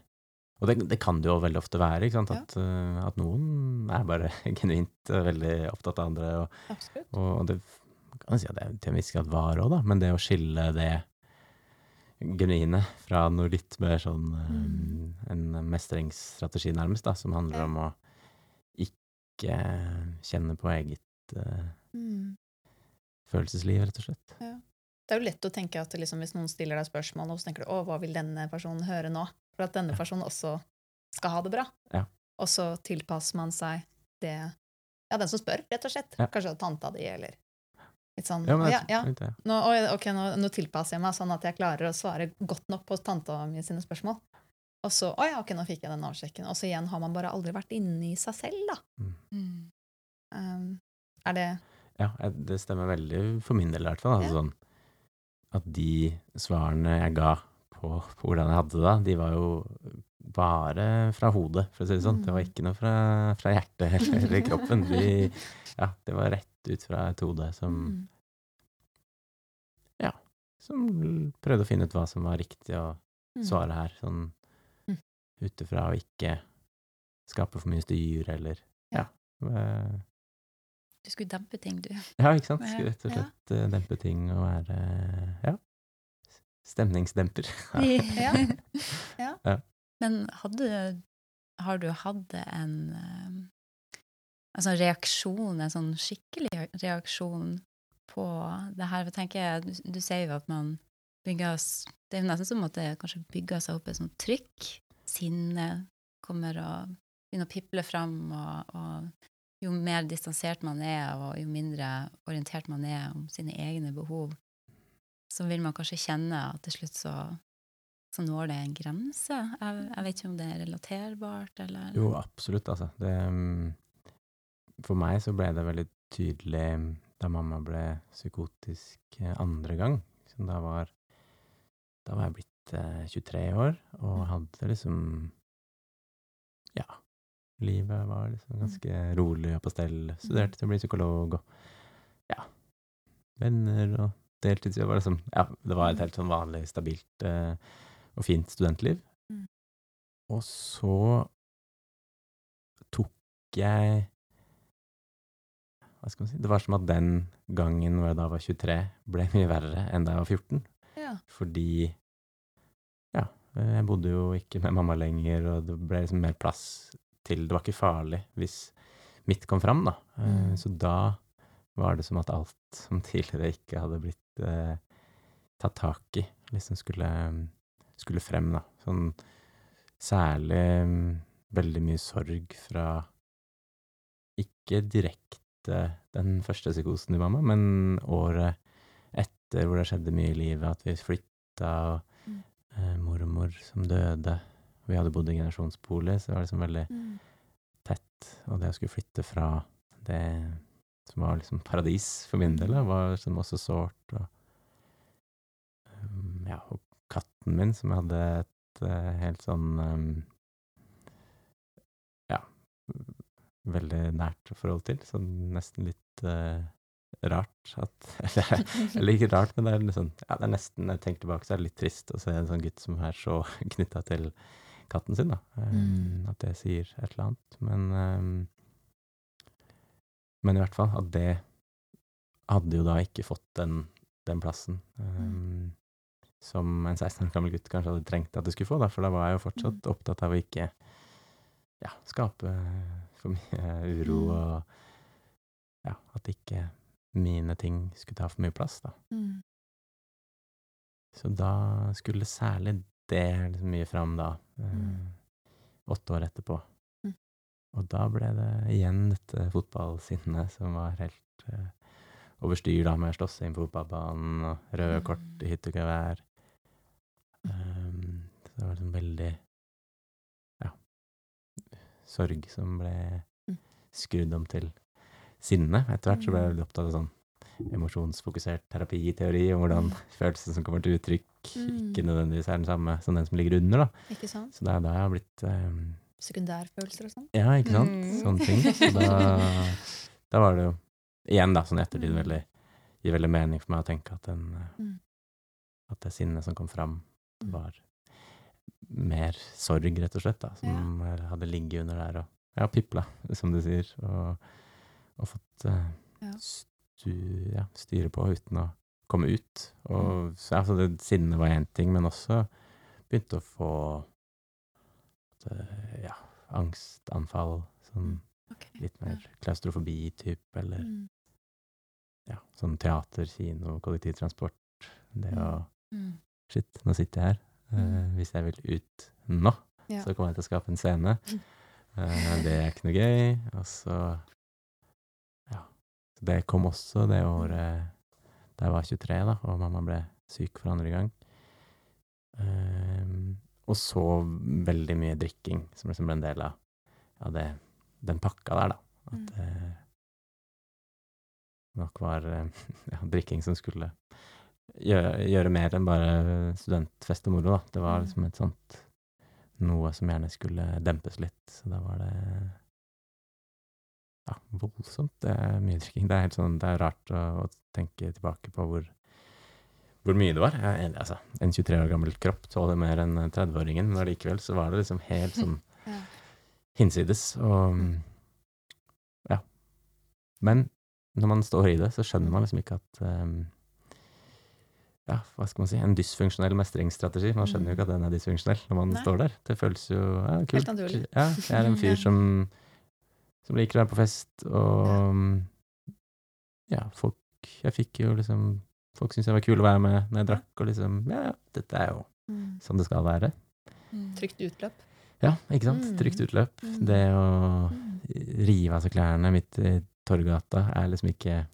Og det, det kan det jo veldig ofte være, ikke sant? At, eh, at noen er bare <laughs> genuint eh, veldig opptatt av andre. og og, og det kan jeg si at det til en viss grad var òg, da, men det å skille det genuine fra noe litt mer sånn Mm. En mestringsstrategi, nærmest, da, som handler om å ikke kjenne på eget eh, Mm. følelsesliv, rett og slett. Det er jo lett å tenke at liksom, hvis noen stiller deg spørsmål, og så tenker du 'Å, hva vil denne personen høre nå?' For at denne personen også skal ha det bra. Ja. Og så tilpasser man seg det Ja, den som spør, rett og slett. Ja. Kanskje tanta di, eller litt sånn Ja, men «Å, jeg ja, ja. Nå, ok, nå, nå tilpasser jeg meg sånn at jeg klarer å svare godt nok på tanta mi sine spørsmål. Og så Å ja, ok, nå fikk jeg den avsjekken. Og så igjen har man bare aldri vært inne i seg selv, da. Mm. Um, er det Ja, det stemmer veldig for min del, i hvert fall. Altså, Ja. sånn, at de svarene jeg ga på, på hvordan jeg hadde det da, de var jo bare fra hodet, for å si det sånn. Det var Mm. ikke noe fra, fra hjertet eller, eller <laughs> kroppen. De, ja, det var rett ut fra et hode som, Mm. som prøvde å finne ut hva som var riktig å Mm. svare her, sånn Mm. ut ifra å ikke skape for mye styr, eller ja. eh, Du skulle dempe ting, du. Ja, ikke sant? Skulle rett og ja. slett eh, dempe ting og være ja, stemningsdemper. <laughs> <laughs> Ja. ja. Men hadde Har du hatt en eh, altså reaksjon, en sånn skikkelig reaksjon på det her? For tenker jeg, du, du sier jo at man bygger Det er jo nesten som at det kanskje bygger seg opp et sånt trykk. Sinne kommer og begynner å piple fram, og, og jo mer distansert man er, og jo mindre orientert man er om sine egne behov, så vil man kanskje kjenne at til slutt så så når det en grense. Jeg, jeg vet ikke om det er relaterbart, eller Jo, absolutt, altså. Det, mm, for meg så ble det veldig tydelig da mamma ble psykotisk eh, andre gang. Så da var, da var jeg blitt eh, 23 år og hadde liksom Ja. Livet var liksom ganske rolig og på stell. Studerte til å bli psykolog og ja. Venner og deltidsjobb. var Liksom, ja, det var et helt sånn vanlig, stabilt eh, og fint studentliv. Mm. Og så tok jeg Hva skal man si Det var som at den gangen hvor jeg da var 23, ble mye verre enn da jeg var 14. Ja. Fordi Ja, jeg bodde jo ikke med mamma lenger, og det ble liksom mer plass til Det var ikke farlig hvis mitt kom fram, da. Eh, Mm. Så da var det som at alt som tidligere ikke hadde blitt eh, tatt tak i, liksom skulle, skulle frem, da. Sånn særlig mm, veldig mye sorg fra ikke direkte den første psykosen til mamma, men året etter hvor det skjedde mye i livet, at vi flytta, og Mm. eh, mormor som døde. Vi hadde bodd i generasjonsbolig, så det var liksom veldig Mm. tett. Og det å skulle flytte fra det som var liksom paradis for min del, var liksom også sårt. Og, um, ja, og katten min, som jeg hadde et uh, helt sånn um, Ja, veldig nært forhold til. Sånn nesten litt uh, rart at <laughs> Eller, eller ikke rart, men det er liksom Ja, det er nesten Når jeg tenker tilbake, så er det litt trist å se en sånn gutt som er så <laughs> knytta til katten sin, da. Mm. At det sier et eller annet. Men um, Men i hvert fall at det hadde jo da ikke fått den, den plassen um, som en 16 år gammel gutt kanskje hadde trengt at det skulle få, da, for da var jeg jo fortsatt opptatt av å ikke ja, skape for mye uro, Mm. og ja, at ikke mine ting skulle ta for mye plass, da. Mm. Så da skulle særlig det liksom mye fram da, eh, Mm. åtte år etterpå. Mm. Og da ble det igjen dette fotballsinnet som var helt uh, over styr, da, med slåssing på fotballbanen og røde Mm. kort i hytt og gevær. Um, så det var liksom veldig ja, sorg som ble skrudd om til sinne. Etter hvert så ble jeg veldig opptatt av sånn emosjonsfokusert terapiteori, om hvordan følelsen som kommer til uttrykk, ikke Mm. nødvendigvis er den samme som den som ligger under. da. Ikke sant? Så det er da jeg har blitt um, Sekundærfølelser og sånn. Ja, ikke sant? Mm. Sånne ting. Så da, <laughs> da var det jo igjen, da, sånn i ettertid, Mm. veldig, gir veldig mening for meg å tenke at, den, eh, Mm. at det sinnet som kom fram, Mm. var mer sorg, rett og slett, da, som hadde ligget under der og ja, pipla, som du sier, og, og fått uh, Ja. Stu, ja, styre på uten å komme ut. Mm. Og så, altså, det sinnet var én ting, men også begynte å få det, ja, angstanfall, sånn okay, litt mer klaustrofobi-type, eller Mm. ja, sånn teater, kino, kollektivtransport. Det å Mm. Shit, nå sitter jeg her. Eh, Mm. hvis jeg vil ut nå, Ja. så kommer jeg til å skape en scene. Mm. Eh, det er ikke noe gøy. Og. Så det kom også det året da jeg var 23, da, og mamma ble syk for andre gang. Um, og så veldig mye drikking, som liksom ble en del av, av det, den pakka der, da. At Mm. det nok var eh, <laughs> ja, drikking som skulle gjøre, gjøre mer enn bare studentfest og moro, da. Det var Mm. liksom et sånt noe som gjerne skulle dempes litt. Så da var det ja, voldsomt. Det er mye drikking. Det er helt sånn, det er rart å, å tenke tilbake på hvor, hvor mye det var. Jeg, altså, en 23 år gammel kropp tåler mer enn 30-åringen, men allikevel så var det liksom helt sånn <laughs> hinsides. Og ja. Men når man står i det, så skjønner man liksom ikke at um, ja, hva skal man si, en dysfunksjonell mestringsstrategi. Man skjønner jo ikke at den er dysfunksjonell når man Mm. Nei. står der. Det føles jo ja, kult. naturlig. Ja, jeg er en <laughs> fyr som, som liker å være på fest, og ja, folk Jeg fikk jo liksom Folk syntes jeg var kul å være med når jeg drakk, og liksom Ja, ja, dette er jo Mm. sånn det skal være. Trygt utløp. Ja, ikke sant? Mm. Trygt utløp. Mm. Det å Mm. rive av seg klærne midt i Torgata er liksom ikke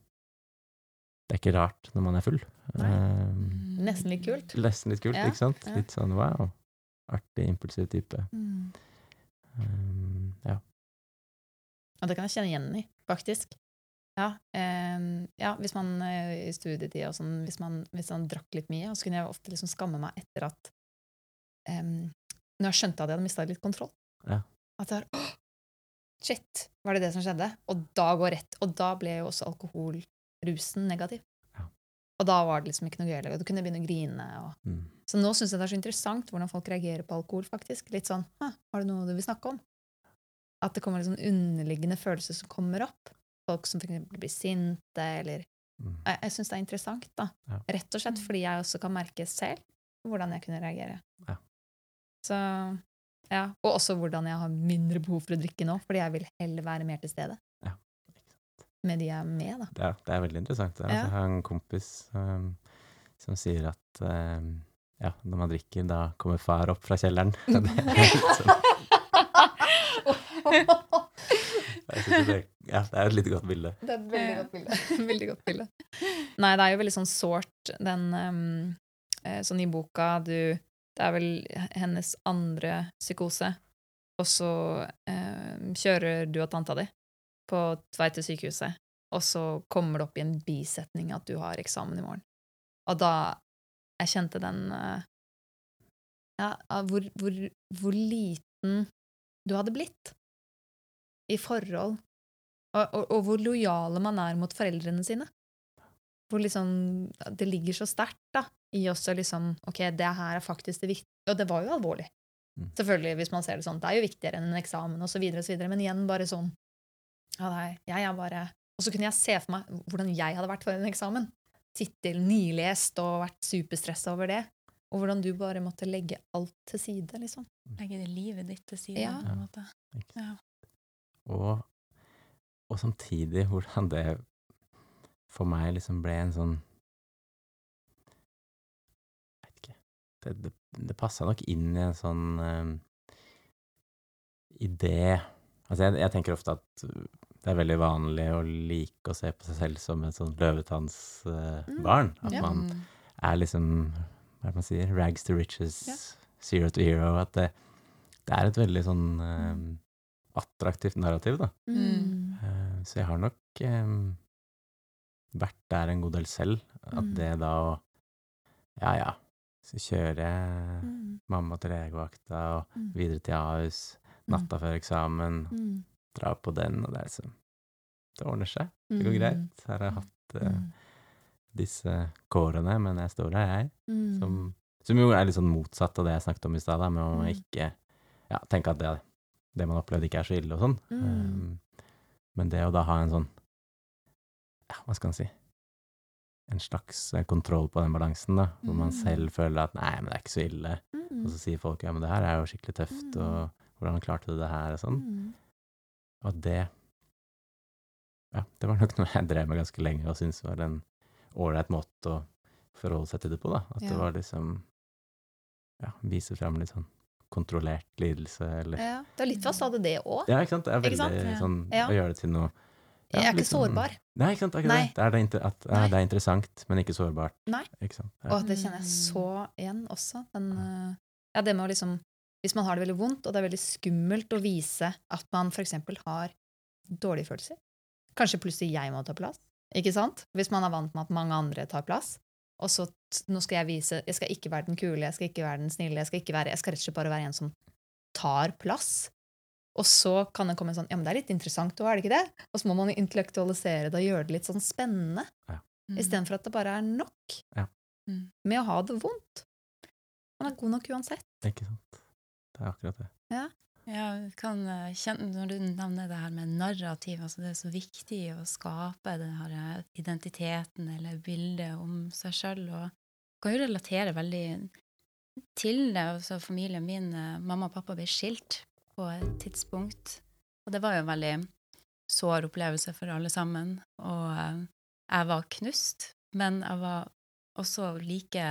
det er ikke rart når man er full. Um, Nesten litt kult. Nesten litt kult, Ja, ikke sant? ja. Litt sånn wow. Artig, impulsiv type. Mm. Um, ja. Og det kan jeg kjenne igjen i, faktisk. Ja, eh, ja hvis man eh, i studietida og sånn, hvis man, hvis man drakk litt mye, så kunne jeg ofte liksom skamme meg etter at eh, Når jeg skjønte at jeg hadde mista litt kontroll. Ja. At jeg har! Shit! Var det det som skjedde? Og da går rett Og da ble jo også alkoholrusen negativ. Ja. Og da var det liksom ikke noe gøy Du kunne begynne å grine. Og... Mm. Så nå syns jeg det er så interessant hvordan folk reagerer på alkohol, faktisk. Litt sånn «Hæ, Har du noe du vil snakke om? At det kommer liksom underliggende følelser som kommer opp. Folk som f.eks. blir sinte, eller Mm. Jeg, jeg syns det er interessant, da. Ja. Rett og slett fordi jeg også kan merke selv hvordan jeg kunne reagere. Ja. Så ja. Og også hvordan jeg har mindre behov for å drikke nå, fordi jeg vil heller være mer til stede. Ja. Med de jeg er med, da. Det, er, det er veldig interessant. Altså, Ja. Jeg har en kompis um, som sier at um, ja, når man drikker, da kommer far opp fra kjelleren. <laughs> Det <laughs> er litt sånn, jeg synes det, ja, det er et litt godt bilde. Det er et veldig godt bilde. <laughs> veldig godt bilde. Nei, det er jo veldig sånn sårt, den um, eh, Sånn i boka du Det er vel hennes andre psykose, og så um, kjører du og tanta di på vei til sykehuset, og så kommer det opp i en bisetning at du har eksamen i morgen. Og da Jeg kjente den uh, Ja, hvor, hvor, hvor liten du hadde blitt i forhold og, og, og hvor lojale man er mot foreldrene sine. Hvor liksom Det ligger så sterkt da, i oss å liksom Ok, det her er faktisk det viktige Og det var jo alvorlig. Mm. Selvfølgelig, hvis man ser det sånn. Det er jo viktigere enn en eksamen, så videre. Men igjen, bare sånn Ja, nei, jeg er bare Og så kunne jeg se for meg hvordan jeg hadde vært for en eksamen. Tittel nylest og vært superstressa over det. Og hvordan du bare måtte legge alt til side, liksom. Legge det livet ditt til side, Ja. på en måte. Ja. Og, og samtidig hvordan det for meg liksom ble en sånn Jeg vet ikke Det, det, det passa nok inn i en sånn uh, idé Altså, jeg, jeg tenker ofte at det er veldig vanlig å like å se på seg selv som et sånn løvetannsbarn. at ja. man er liksom Hva er det man sier? Rags to riches, Ja. zero to hero. At det, det er et veldig sånn eh, attraktivt narrativ, da. Mm. Eh, så jeg har nok um, vært der en god del selv. At Mm. det da å Ja, ja, så kjører jeg Mm. mamma til legevakta og Mm. videre til Ahus natta før eksamen. Mm. Dra på den, og det er liksom Det ordner seg. Det går greit. Her har jeg hatt Mm. disse kårene, men jeg står her, jeg. Mm. Som, som jo er litt sånn motsatt av det jeg snakket om i stad, med å Mm. ikke ja, tenke at det, det man opplevde, ikke er så ille og sånn. Mm. Um, men det å da ha en sånn ja, hva skal man si En slags eh, kontroll på den balansen, da, hvor man Mm. selv føler at 'nei, men det er ikke så ille', Mm. og så sier folk 'ja, men det her er jo skikkelig tøft', Mm. og 'hvordan klarte du det her', og sånn. Mm. Og det Ja, det var nok <laughs> noe jeg drev med ganske lenge og syntes var en ålreit måte å forholde seg til det på, da. At det var liksom Ja, vise fram litt sånn kontrollert lidelse, eller Ja. Det er litt hva sa du det òg? Ja, ikke sant? Det er veldig sant? Sånn Ja. å gjøre det til noe ja, Jeg er ikke sånn- sårbar. Nei, ikke sant. Det ikke Nei. det. Er, det, at, ja, det er interessant, men ikke sårbart. Nei. Ikke sant. Ja. Og det kjenner jeg så igjen også. Den, eh, ja, det med å liksom Hvis man har det veldig vondt, og det er veldig skummelt å vise at man f.eks. har dårlige følelser Kanskje plutselig jeg må ta plass, ikke sant? Hvis man er vant med at mange andre tar plass. Og så nå skal jeg vise Jeg skal ikke være den kule, jeg skal ikke være den snille, jeg skal ikke være Jeg skal rett og slett bare være en som tar plass. Og så kan det komme en sånn Ja, men det er litt interessant òg, er det ikke det? Og så må man intellektualisere det og gjøre det litt sånn spennende. Mm. Istedenfor at det bare er nok Ja. Mm. med å ha det vondt. Man er god nok uansett. Ikke sant. Det er akkurat det. Ja, jeg kan eh, kjenne, Når du nevner det her med narrativ, altså det er så viktig å skape denne eh, identiteten eller bildet om seg sjøl. Og kan jo relatere veldig til det. Altså familien min, eh, mamma og pappa ble skilt på et tidspunkt. Og det var jo en veldig sår opplevelse for alle sammen. Og jeg var knust, men jeg var også like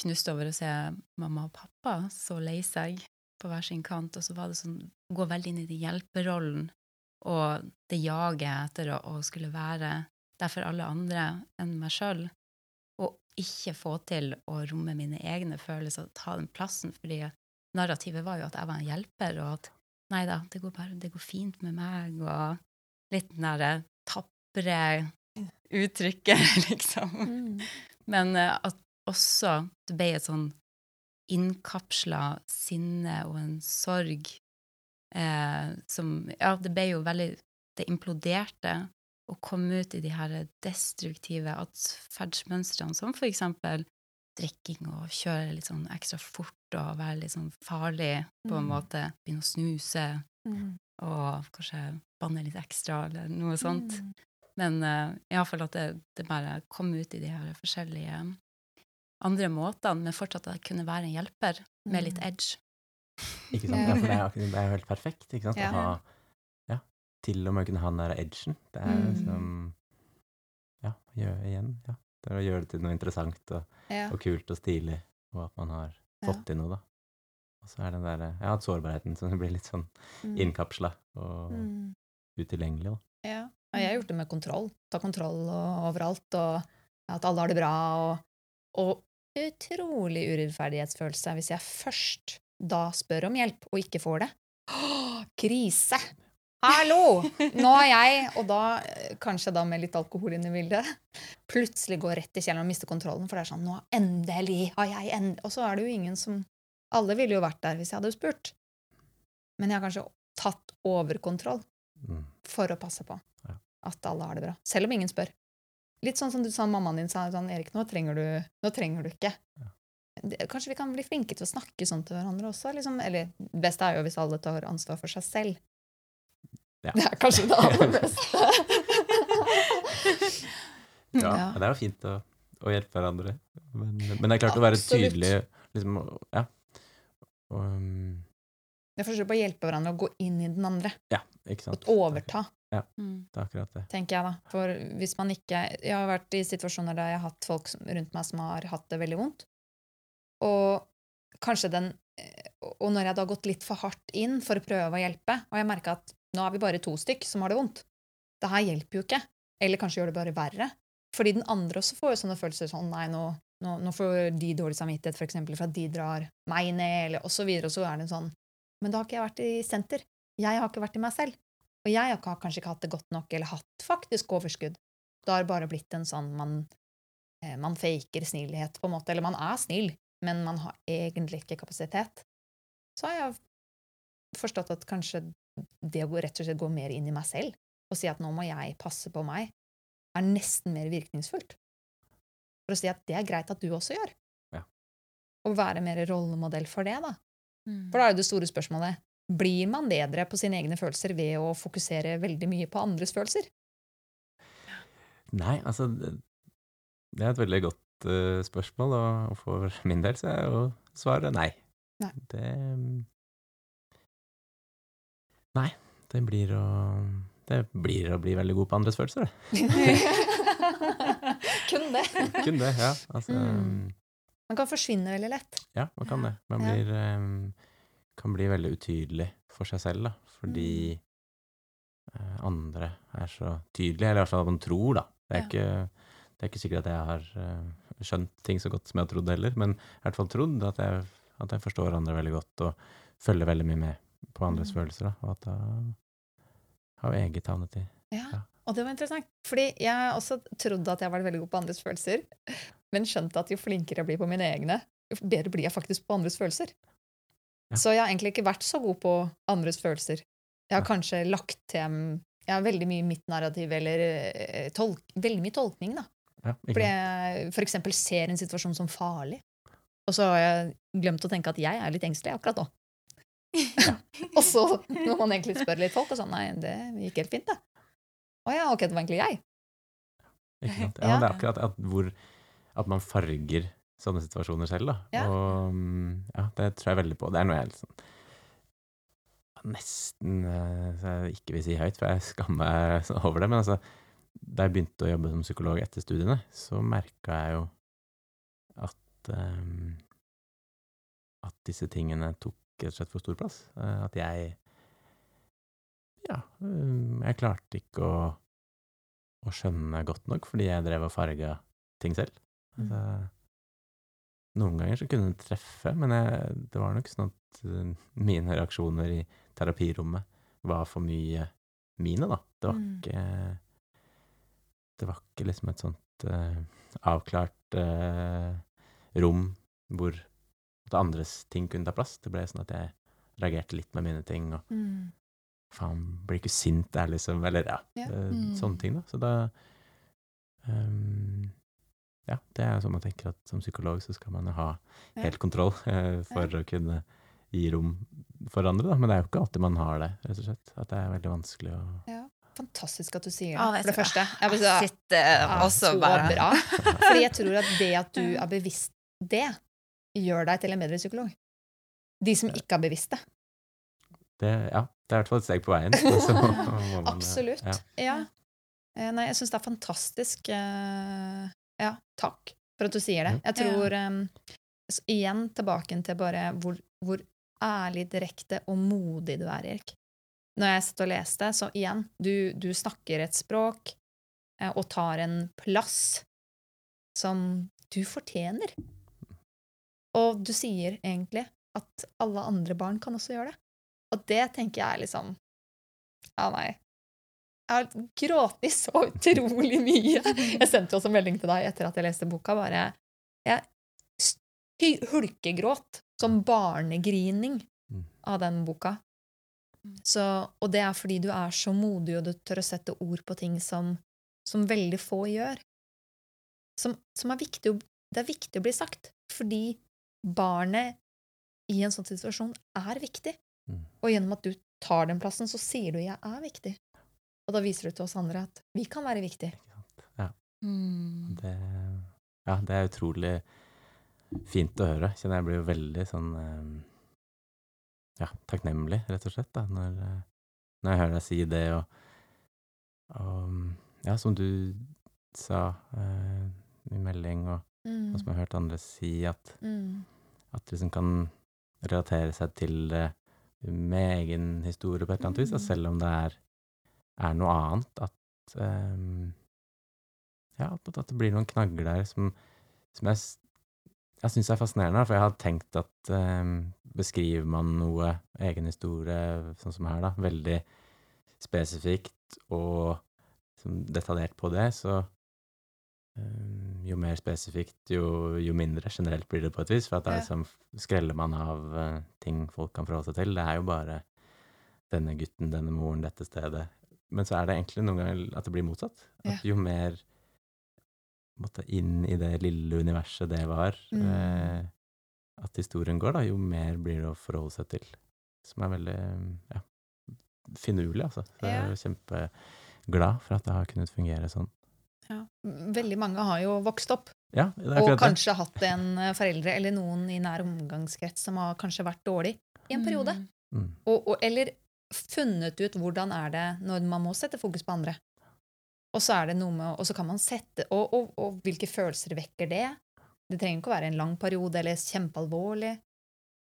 knust over å se mamma og pappa så lei seg på hver sin kant, og så var det sånn gå veldig inn i den hjelperollen og det jaget etter å, å skulle være der for alle andre enn meg sjøl, og ikke få til å romme mine egne følelser og ta den plassen, fordi narrativet var jo at jeg var en hjelper, og at nei da, det går bare, det går fint med meg, og litt den derre tapre uttrykket, <laughs> liksom. Mm. Men eh, at også det ble et sånn innkapsla sinne og en sorg eh, som Ja, det ble jo veldig Det imploderte og kom ut i de her destruktive atferdsmønstrene, som for eksempel drikking og kjøre litt sånn ekstra fort og være litt sånn farlig på en Mm. måte. Begynne å snuse Mm. og kanskje banne litt ekstra eller noe sånt. Mm. Men uh, iallfall at det, det bare kom ut i de her forskjellige andre måtene, men fortsatt at jeg kunne være en hjelper med litt Mm. edge. Ikke sant? Ja, for det er, akkurat- det er jo helt perfekt, ikke sant? Ja. Å ha Ja, til og med å kunne ha den der edgen. Det er Mm. liksom Ja, gjøre igjen. Ja. Det er å gjøre det til noe interessant og, Ja. og kult og stilig, og at man har fått til noe, da. Og så er den der Ja, sårbarheten som blir litt sånn Mm. innkapsla og Mm. utilgjengelig, da. Ja. Og jeg har gjort det med kontroll. Ta kontroll og, overalt, og at alle har det bra, og, og utrolig urettferdighetsfølelse hvis jeg først da spør om hjelp og ikke får det. Åh, krise! Hallo! Nå har jeg, og da eh, kanskje da med litt alkohol inn i bildet, plutselig går rett i kjelleren og mister kontrollen, for det er sånn Nå endelig har jeg end... Og så er det jo ingen som Alle ville jo vært der hvis jeg hadde spurt. Men jeg har kanskje tatt overkontroll Mm. for å passe på at alle har det bra. Selv om ingen spør. Litt sånn som du sa mammaen din sa, sånn, Erik, nå trenger du, nå trenger du ikke. Ja. Det, kanskje vi kan bli flinke til å snakke sånn til hverandre også? Liksom. Eller det beste er jo hvis alle tar ansvar for seg selv. Ja. Det er kanskje det aller <laughs> beste. Ja, Ja. Det er jo fint å, å hjelpe hverandre. Men, men det er klart å være tydelig liksom, Ja. Og, um, Det er forskjell på å hjelpe hverandre å gå inn i den andre. ja, ikke sant. Og overta, Mm. Det er akkurat det. tenker jeg da. For hvis man ikke Jeg har vært i situasjoner der jeg har hatt folk rundt meg som har hatt det veldig vondt. Og kanskje den eh, Og når jeg da har gått litt for hardt inn for å prøve å hjelpe, og jeg merker at nå er vi bare to stykk som har det vondt, det her hjelper jo ikke. Eller kanskje gjør det bare verre. Fordi den andre også får jo sånne følelser sånn Nei, nå, nå, nå får de dårlig samvittighet for eksempel for at de drar meg ned, eller og så videre, og så er det sånn Men da har ikke jeg vært i senter. Jeg har ikke vært i meg selv. Og jeg har kanskje ikke hatt det godt nok, eller hatt faktisk overskudd. Det har bare blitt en sånn man, eh, man faker snillhet, på en måte. Eller man er snill, men man har egentlig ikke kapasitet. Så har jeg forstått at kanskje det å rett og slett gå mer inn i meg selv og si at nå må jeg passe på meg, er nesten mer virkningsfullt. For å si at det er greit at du også gjør. Ja. Og være mer rollemodell for det, da. Mm. For da er jo det store spørsmålet blir man bedre på sine egne følelser ved å fokusere veldig mye på andres følelser? Nei, altså Det er et veldig godt uh, spørsmål, og, for min del så er jo svaret nei. Nei. Det Nei. Det blir å Det blir å bli veldig god på andres følelser, det. <laughs> Kun det. <laughs> Kun det, ja. Altså Mm. Man kan forsvinne veldig lett. Ja, man kan det. Man Ja. blir eh, Kan bli veldig utydelig for seg selv, da. Fordi Mm. eh, andre er så tydelige, eller i hvert fall man tror, da. Det er, Ja. ikke, det er ikke sikkert at jeg har eh, skjønt ting så godt som jeg har trodd heller, men i hvert fall trodd at jeg, at jeg forstår andre veldig godt og følger veldig mye med på andres Mm. følelser, da. Og at da har jeg eget havnet i Ja. Ja. Og det var interessant. Fordi jeg har også trodd at jeg var veldig god på andres følelser, men skjønte at jo flinkere jeg blir på mine egne, jo bedre blir jeg faktisk på andres følelser. Ja. Så jeg har egentlig ikke vært så god på andres følelser. Jeg har kanskje lagt til Jeg har veldig mye mitt narrativ, eller eh, tolk, veldig mye tolkning, da. Ja, Fordi jeg for eksempel ser en situasjon som farlig, og så har jeg glemt å tenke at jeg er litt engstelig akkurat nå. <laughs> og så, når man egentlig spør litt folk, og sånn Nei, det gikk helt fint, det. Å ja, ok, det var egentlig jeg. Ikke sant? Ja, Ja. det er akkurat at, hvor, at man farger sånne situasjoner selv, da. Ja. Og mm, ja, det tror jeg veldig på. Det er noe jeg liksom nesten eh, så jeg ikke vil si høyt, for jeg skammer meg over det. Men altså, da jeg begynte å jobbe som psykolog etter studiene, så merka jeg jo at um, at disse tingene tok rett og slett for stor plass. Eh, at jeg Ja, eh, jeg klarte ikke å å skjønne godt nok, fordi jeg drev og farga ting selv. Mm. Altså, noen ganger så kunne det treffe, men jeg, det var nok sånn at eh, mine reaksjoner i terapirommet var for mye mine, da. Det var Mm. ikke Det var ikke liksom et sånt uh, avklart uh, rom hvor at andres ting kunne ta plass. Det ble sånn at jeg reagerte litt med mine ting, og Mm. faen, blir ikke sint der, liksom, eller ja, Ja. Mm. sånne ting, da. Så da ehm, Ja, det er sånn man tenker at som psykolog så skal man ha helt kontroll eh, for å kunne gi rom for andre, da. Men det er jo ikke alltid man har det, rett og slett. At det er veldig vanskelig å Fantastisk at du sier det, Å, for det første. Jeg vil Jeg sitter ja, også bare bra. <laughs> Fordi jeg tror at det at du er bevisst det, gjør deg til en bedre psykolog. De som ikke er bevisst det. det, Ja, det er i hvert fall et steg på veien. <laughs> så må man, eh, Absolutt. Ja. Ja. Eh, Nei, jeg syns det er fantastisk. Ja, takk for at du sier det. Jeg tror s- Igjen tilbake til bare hvor, hvor ærlig, direkte og modig du er, Erik. Når jeg satt og leste, så igjen, du, du snakker et språk eh, og tar en plass som du fortjener. Og du sier egentlig at alle andre barn kan også gjøre det. Og det tenker jeg er liksom Ja, nei. Jeg har grått så utrolig mye. Jeg sendte også melding til deg etter at jeg leste boka. bare Jeg hulkegråt som barnegrining Mm. av den boka. Så, og det er fordi du er så modig, og du tør å sette ord på ting som, som veldig få gjør. Som, som er viktig, det er viktig å bli sagt, fordi barnet i en sånn situasjon er viktig. Mm. Og gjennom at du tar den plassen, så sier du 'jeg er viktig'. Og da viser du til oss andre at vi kan være viktige. Ja. Mm. Det, ja, det er utrolig fint å høre. Kjenner jeg blir jo veldig sånn eh, ja, takknemlig, rett og slett, da, når, eh, når jeg hører deg si det, og, og ja, som du sa eh, i melding, og, Mm. og som jeg har hørt andre si, at, Mm. at det liksom kan relatere seg til det med egen historie på et eller annet vis, da, Mm. selv om det er, er noe annet. At um, ja, at, det blir noen knagger der som, som jeg, jeg syns er fascinerende. For jeg har tenkt at um, beskriver man noe, egen historie, sånn som her, da, veldig spesifikt og detaljert på det, så ehm, jo mer spesifikt, jo, jo mindre generelt blir det på et vis. For at da er liksom skreller man av eh, ting folk kan forholde seg til. Det er jo bare denne gutten, denne moren, dette stedet. Men så er det egentlig noen ganger at det blir motsatt. At jo mer måtte inn i det lille universet det var, Mm. eh, at historien går, da, jo mer blir det å forholde seg til. Som er veldig ja, finurlig, altså. Så jeg er kjempeglad for at det har kunnet fungere sånn. Ja. Veldig mange har jo vokst opp Ja, og kanskje det. hatt en eh, foreldre eller noen i nær omgangskrets som har kanskje vært dårlig i en periode. Mm. Mm. Og, og, eller funnet ut hvordan er det når man må sette fokus på andre. Og så er det noe med, og så kan man sette, og, og, og hvilke følelser vekker det? Det trenger ikke å være en lang periode eller kjempealvorlig.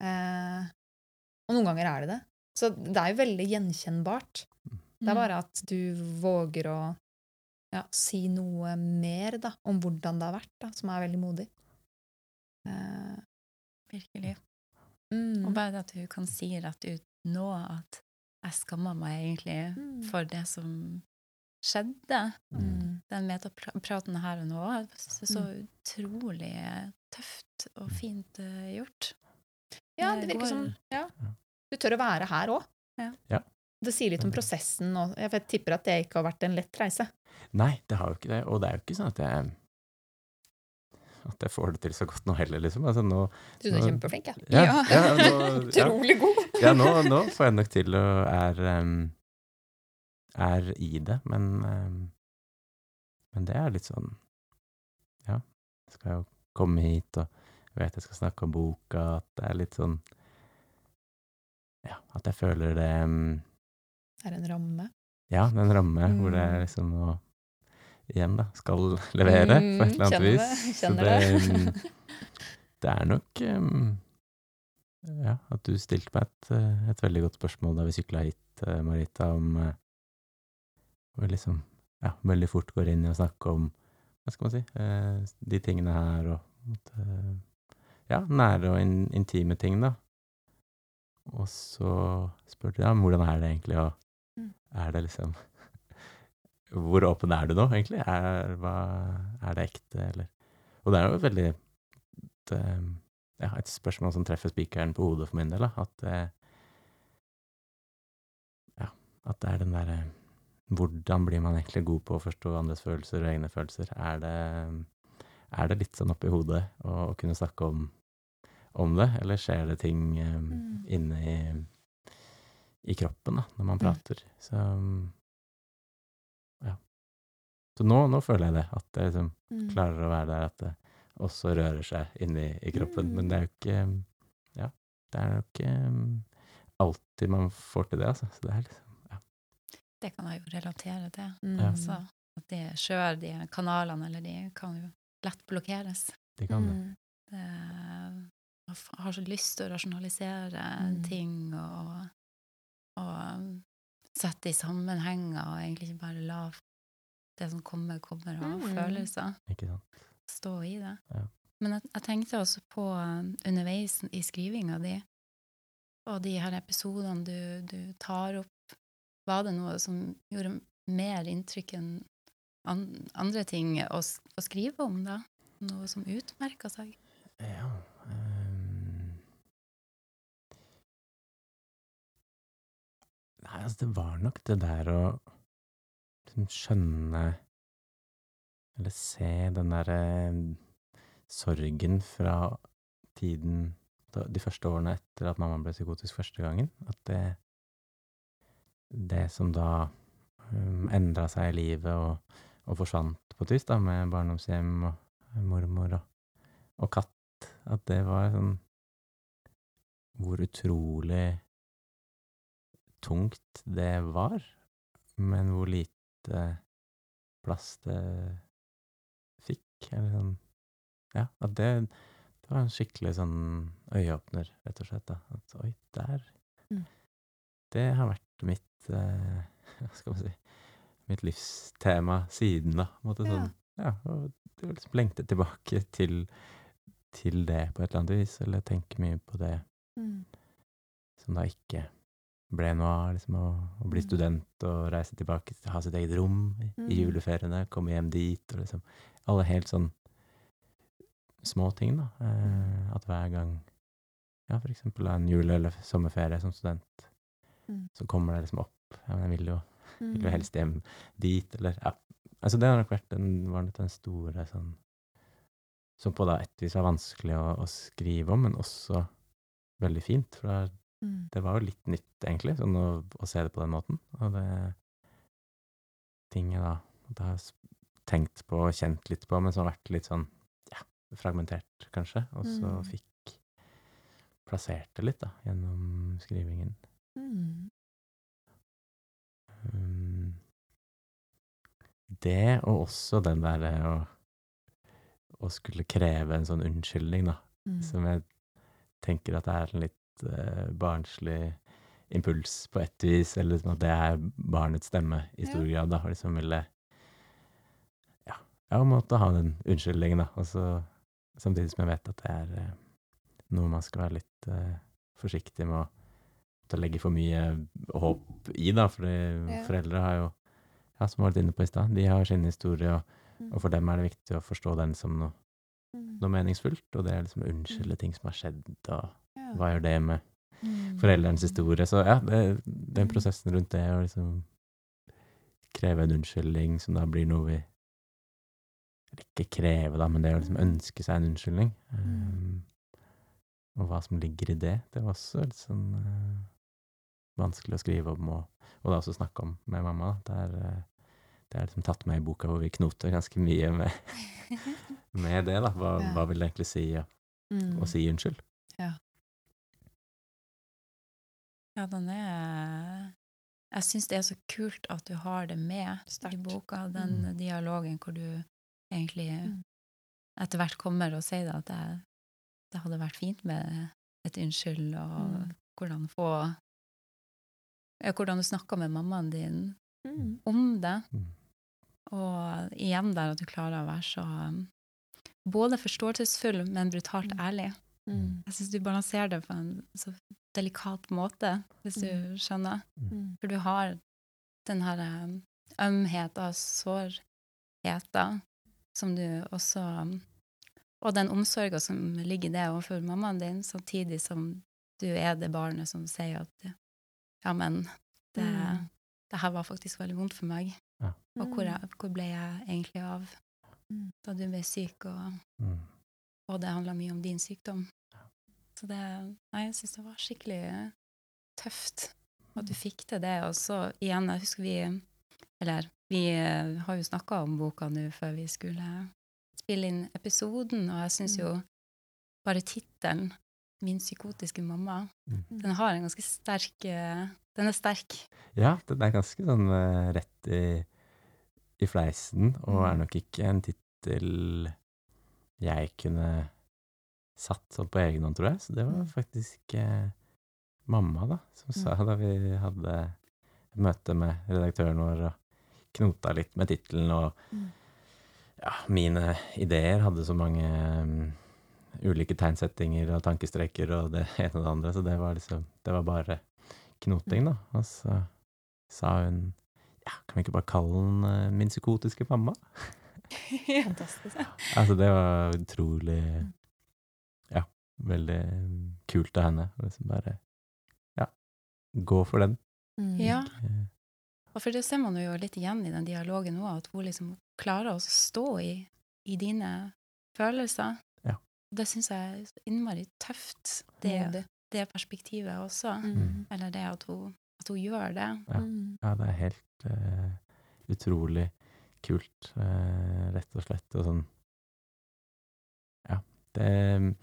Eh, og noen ganger er det det. Så det er jo veldig gjenkjennbart. Det er bare at du våger å ja, si noe mer da, om hvordan det har vært, da, som er veldig modig. Eh, Virkelig. mm, Og bare at du kan si rett ut nå at jeg skammer meg egentlig Mm. for det som skjedde. mm, Den metapraten her og nå er så, så utrolig tøft og fint eh, gjort. Ja, det virker som ja. Du tør å være her òg. Ja. Ja. Det sier litt om prosessen, og jeg tipper at det ikke har vært en lett reise. Nei, det har jo ikke det. Og det er jo ikke sånn at jeg at jeg får det til så godt nå heller, liksom. Altså nå Du er Nå- kjempeflink, ja. Ja, Ja. ja, <laughs> Utrolig god! ja nå, nå får jeg nok til å er, er i det, men Men det er litt sånn Ja, jeg skal jo komme hit, og jeg vet jeg skal snakke om boka, at det er litt sånn Ja, at jeg føler det Det er en ramme. Ja, det er en ramme hvor det Mm. er liksom å Igjen, da. Skal levere på et eller annet Mm, vis. det, Så det, det. mm, <laughs> er nok um, Ja, at du stilte meg et, eh, et veldig godt spørsmål da vi sykla hit, eh, Marita, om eh, hvor liksom ja, veldig fort går inn i å snakke om hva skal man si, eh, de tingene her og ja, nære og in intime ting, da. Og så spurte jeg men hvordan er det egentlig, og Mm. er det liksom Hvor åpen er du nå, egentlig? Er, hva, er det ekte, eller Og det er jo veldig et, ja, et spørsmål som treffer spikeren på hodet for min del, da. At eh, Ja, at det er den derre Hvordan blir man egentlig god på å forstå andres følelser og egne følelser? Er det, er det litt sånn oppi hodet å, å kunne snakke om, om det, eller skjer det ting um, Mm. inne i, i kroppen da, når man Mm. prater? Så ja. Så nå, nå føler jeg det, at jeg liksom Mm. klarer å være der at det også rører seg inni i kroppen. Men det er jo ikke Ja, det er jo ikke um, alltid man får til det, altså. Så det er liksom Det kan jeg jo relatere til. Mm. Ja. Så at de sjøl, de kanalene, eller de kan jo lett blokkeres. Det kan det. Mm. Det, jeg har så lyst til å rasjonalisere Mm. ting og, og sette i sammenhenger, og egentlig ikke bare la det som kommer, kommer av Mm. følelser. Ikke sant? Stå i det. Ja. Men jeg, jeg tenkte også på um, underveis i skrivinga di, og de her episodene du, du tar opp, var det noe som gjorde mer inntrykk enn an, andre ting å, å skrive om, da? Noe som utmerka seg? Ja um... Nei, altså, det var nok det der å liksom skjønne Eller se den derre sorgen fra tiden De første årene etter at mamma ble psykotisk første gangen. At det Det som da um, endra seg i livet og, og forsvant på vis, da, med barndomshjem og mormor og, og katt, at det var sånn Hvor utrolig tungt det var, men hvor lite plass det fikk, eller sånn Ja, at det, det var en skikkelig sånn øyeåpner, rett og slett, da. At oi, der Mm. Det har vært mitt eh, <laughs> Hva skal man si Mitt livstema siden, da. på en Måte, sånn, ja, og du liksom lengte tilbake til, til det på et eller annet vis, eller tenke mye på det Mm. som da ikke ble noe av, liksom å, å bli Mm. student og reise tilbake, ha sitt eget rom i, i Mm. juleferiene, komme hjem dit, og liksom alle helt sånn små ting, da. Eh, at hver gang, ja, for eksempel en jule- eller sommerferie som student, Mm. så kommer det liksom opp, ja, men jeg vil jo, vil jo Mm. helst hjem dit, eller, ja. Altså det har nok vært den, var nok den store sånn, som på da et vis var vanskelig å, å skrive om, men også veldig fint, for da Mm. det var jo litt nytt, egentlig, sånn å, å se det på den måten. Og det tinget da, Det har jeg tenkt på og kjent litt på, men som har vært litt sånn ja, fragmentert, kanskje. Og så Mm. fikk plassert det litt, da, gjennom skrivingen. Mm. Um, det, og også den derre å, å skulle kreve en sånn unnskyldning, da. Mm. som jeg tenker at det er en litt eh, barnslig impuls på et vis, eller liksom at det er barnets stemme i stor grad, da, og liksom ville ja, jeg måtte ha den unnskyldningen, da, og så samtidig som jeg vet at det er eh, noe man skal være litt eh, forsiktig med å, å legge for mye håp i, da, fordi Ja. foreldre har jo, ja, som var litt inne på i stad, de har sin historie, og, Mm. og for dem er det viktig å forstå den som noe Mm. noe meningsfullt, og det er liksom å unnskylde ting som har skjedd, og. Hva gjør det med Mm. foreldrenes historie? Så ja, det, den prosessen rundt det å liksom kreve en unnskyldning som da blir noe vi ikke kreve, da, men det å liksom Mm. ønske seg en unnskyldning. Um, og hva som ligger i det, det var også litt sånn uh, vanskelig å skrive om, og, og da også snakke om med mamma. da. Det er, eh, det er liksom tatt med i boka hvor vi knoter ganske mye med, <laughs> med det, da. Hva, Ja. hva vil det egentlig si å, Mm. si unnskyld? Ja, den er Jeg syns det er så kult at du har det med i boka, den Mm. dialogen hvor du egentlig Mm. etter hvert kommer og sier at det, det hadde vært fint med et unnskyld, og Mm. hvordan få ja, Hvordan du snakker med mammaen din Mm. om det. Mm. Og igjen der at du klarer å være så um, både forståelsesfull, men brutalt ærlig. Mm. Jeg syns du balanserer det på en så delikat måte, hvis du Mm. skjønner. Mm. For du har den her um, ømheten og sårheten som du også um, Og den omsorgen som ligger i det overfor mammaen din, samtidig som du er det barnet som sier at ja, men det, Mm. det her var faktisk veldig vondt for meg. Ja. Og hvor, hvor ble jeg egentlig av Mm. da du ble syk, og, Mm. Og det handla mye om din sykdom. Så det Nei, jeg syns det var skikkelig tøft at du fikk til det. Og så igjen, jeg husker vi Eller vi eh, har jo snakka om boka nå før vi skulle spille inn episoden, og jeg syns jo bare tittelen 'Min psykotiske mamma' Mm. den har en ganske sterk eh, Den er sterk. Ja, den er ganske sånn eh, rett i, i fleisen, og er Mm. nok ikke en tittel jeg kunne satt sånn på egen hånd, tror jeg. Så det var Mm. faktisk eh, mamma, da, som sa da vi hadde møte med redaktøren vår og knota litt med tittelen, og Mm. ja, mine ideer hadde så mange um, ulike tegnsettinger og tankestreker og det <laughs> ene og det andre, så det var liksom Det var bare knoting, da. Og så sa hun ja, kan vi ikke bare kalle den uh, min psykotiske mamma? <laughs> <laughs> Fantastisk. Altså, det var utrolig Ja, veldig kult av henne. å Liksom bare Ja, gå for den. Mm. Ja. Eh, Og for det ser man jo litt igjen i den dialogen nå, at hun liksom klarer å stå i, i dine følelser. Ja. Det syns jeg er innmari tøft, det, det perspektivet også. Mm. Eller det at hun, at hun gjør det. Ja. Mm. Ja, det er helt uh, utrolig kult, eh, rett og slett. Og sånn Ja, det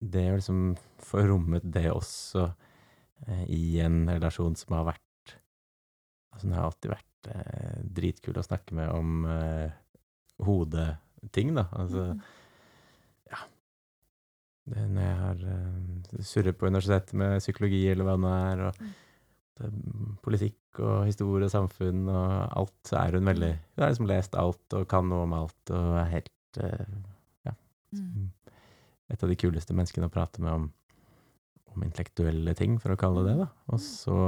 Det å liksom få rommet det også eh, i en relasjon som har vært Altså, den har alltid vært eh, dritkul å snakke med om eh, hodeting, da. Altså Mm. det, når jeg har uh, surret på universitetet med psykologi eller hva det nå er, og Mm. Det, politikk og historie og samfunn og alt, så er hun veldig Hun har liksom lest alt og kan noe om alt og er helt uh, Mm. et av de kuleste menneskene å prate med om, om intellektuelle ting, for å kalle det det. Og så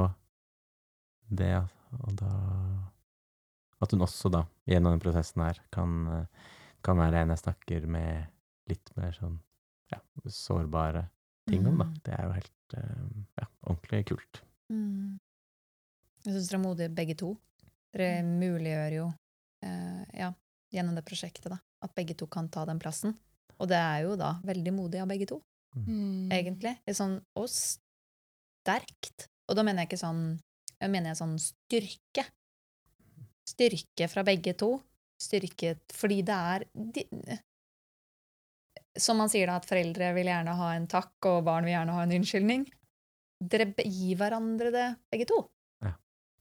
det, og da At hun også, da, gjennom den prosessen her, kan, eh, kan være en jeg snakker med litt mer sånn ja, sårbare ting om, da. Mm. Det er jo helt eh, ja, ordentlig kult. Mm. Jeg syns dere er modige begge to. Dere muliggjør jo, eh, ja, gjennom det prosjektet, da, at begge to kan ta den plassen. Og det er jo da veldig modig av begge to, Mm. egentlig. Det er Sånn, og sterkt. Og da mener jeg ikke sånn Jeg mener jeg sånn styrke. Styrke fra begge to. Styrke fordi det er de, Som man sier da, at foreldre vil gjerne ha en takk, og barn vil gjerne ha en unnskyldning. Dere gir hverandre det, begge to. Ja.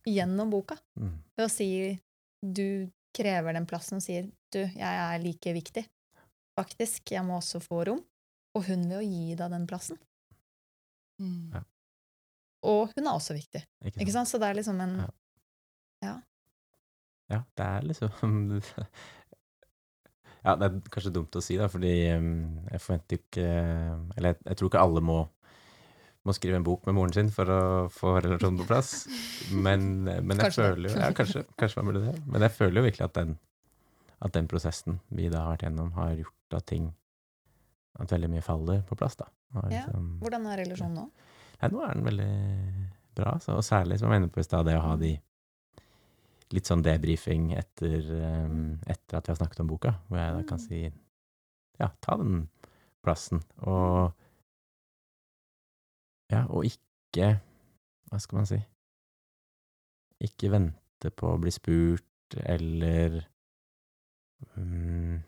Gjennom boka. Mm. Ved å si Du krever den plassen og sier du, jeg er like viktig. Faktisk, jeg må også få rom. Og hun vil jo gi deg den plassen. Mm. Ja. Og hun er også viktig. Ikke Ikke sant? sant? Så det er liksom en Ja. Ja, det er liksom <laughs> Ja, det er kanskje dumt å si, da, fordi um, jeg forventer ikke Eller jeg, jeg tror ikke alle må, må skrive en bok med moren sin for å få relasjonen på plass. Men, men jeg føler jo Ja, kanskje, kanskje man burde det. Men jeg føler jo virkelig at den, at den prosessen vi da har vært gjennom, har gjort at ting At veldig mye faller på plass, da. Har Ja. liksom- Hvordan er relasjonen nå? Nei, nå er den veldig bra, Så, og særlig som jeg inne på i stad, det å ha de litt sånn debrifing etter, um, etter at vi har snakket om boka, hvor jeg da kan Mm. si ja, ta den plassen, og ja, og ikke hva skal man si ikke vente på å bli spurt, eller um,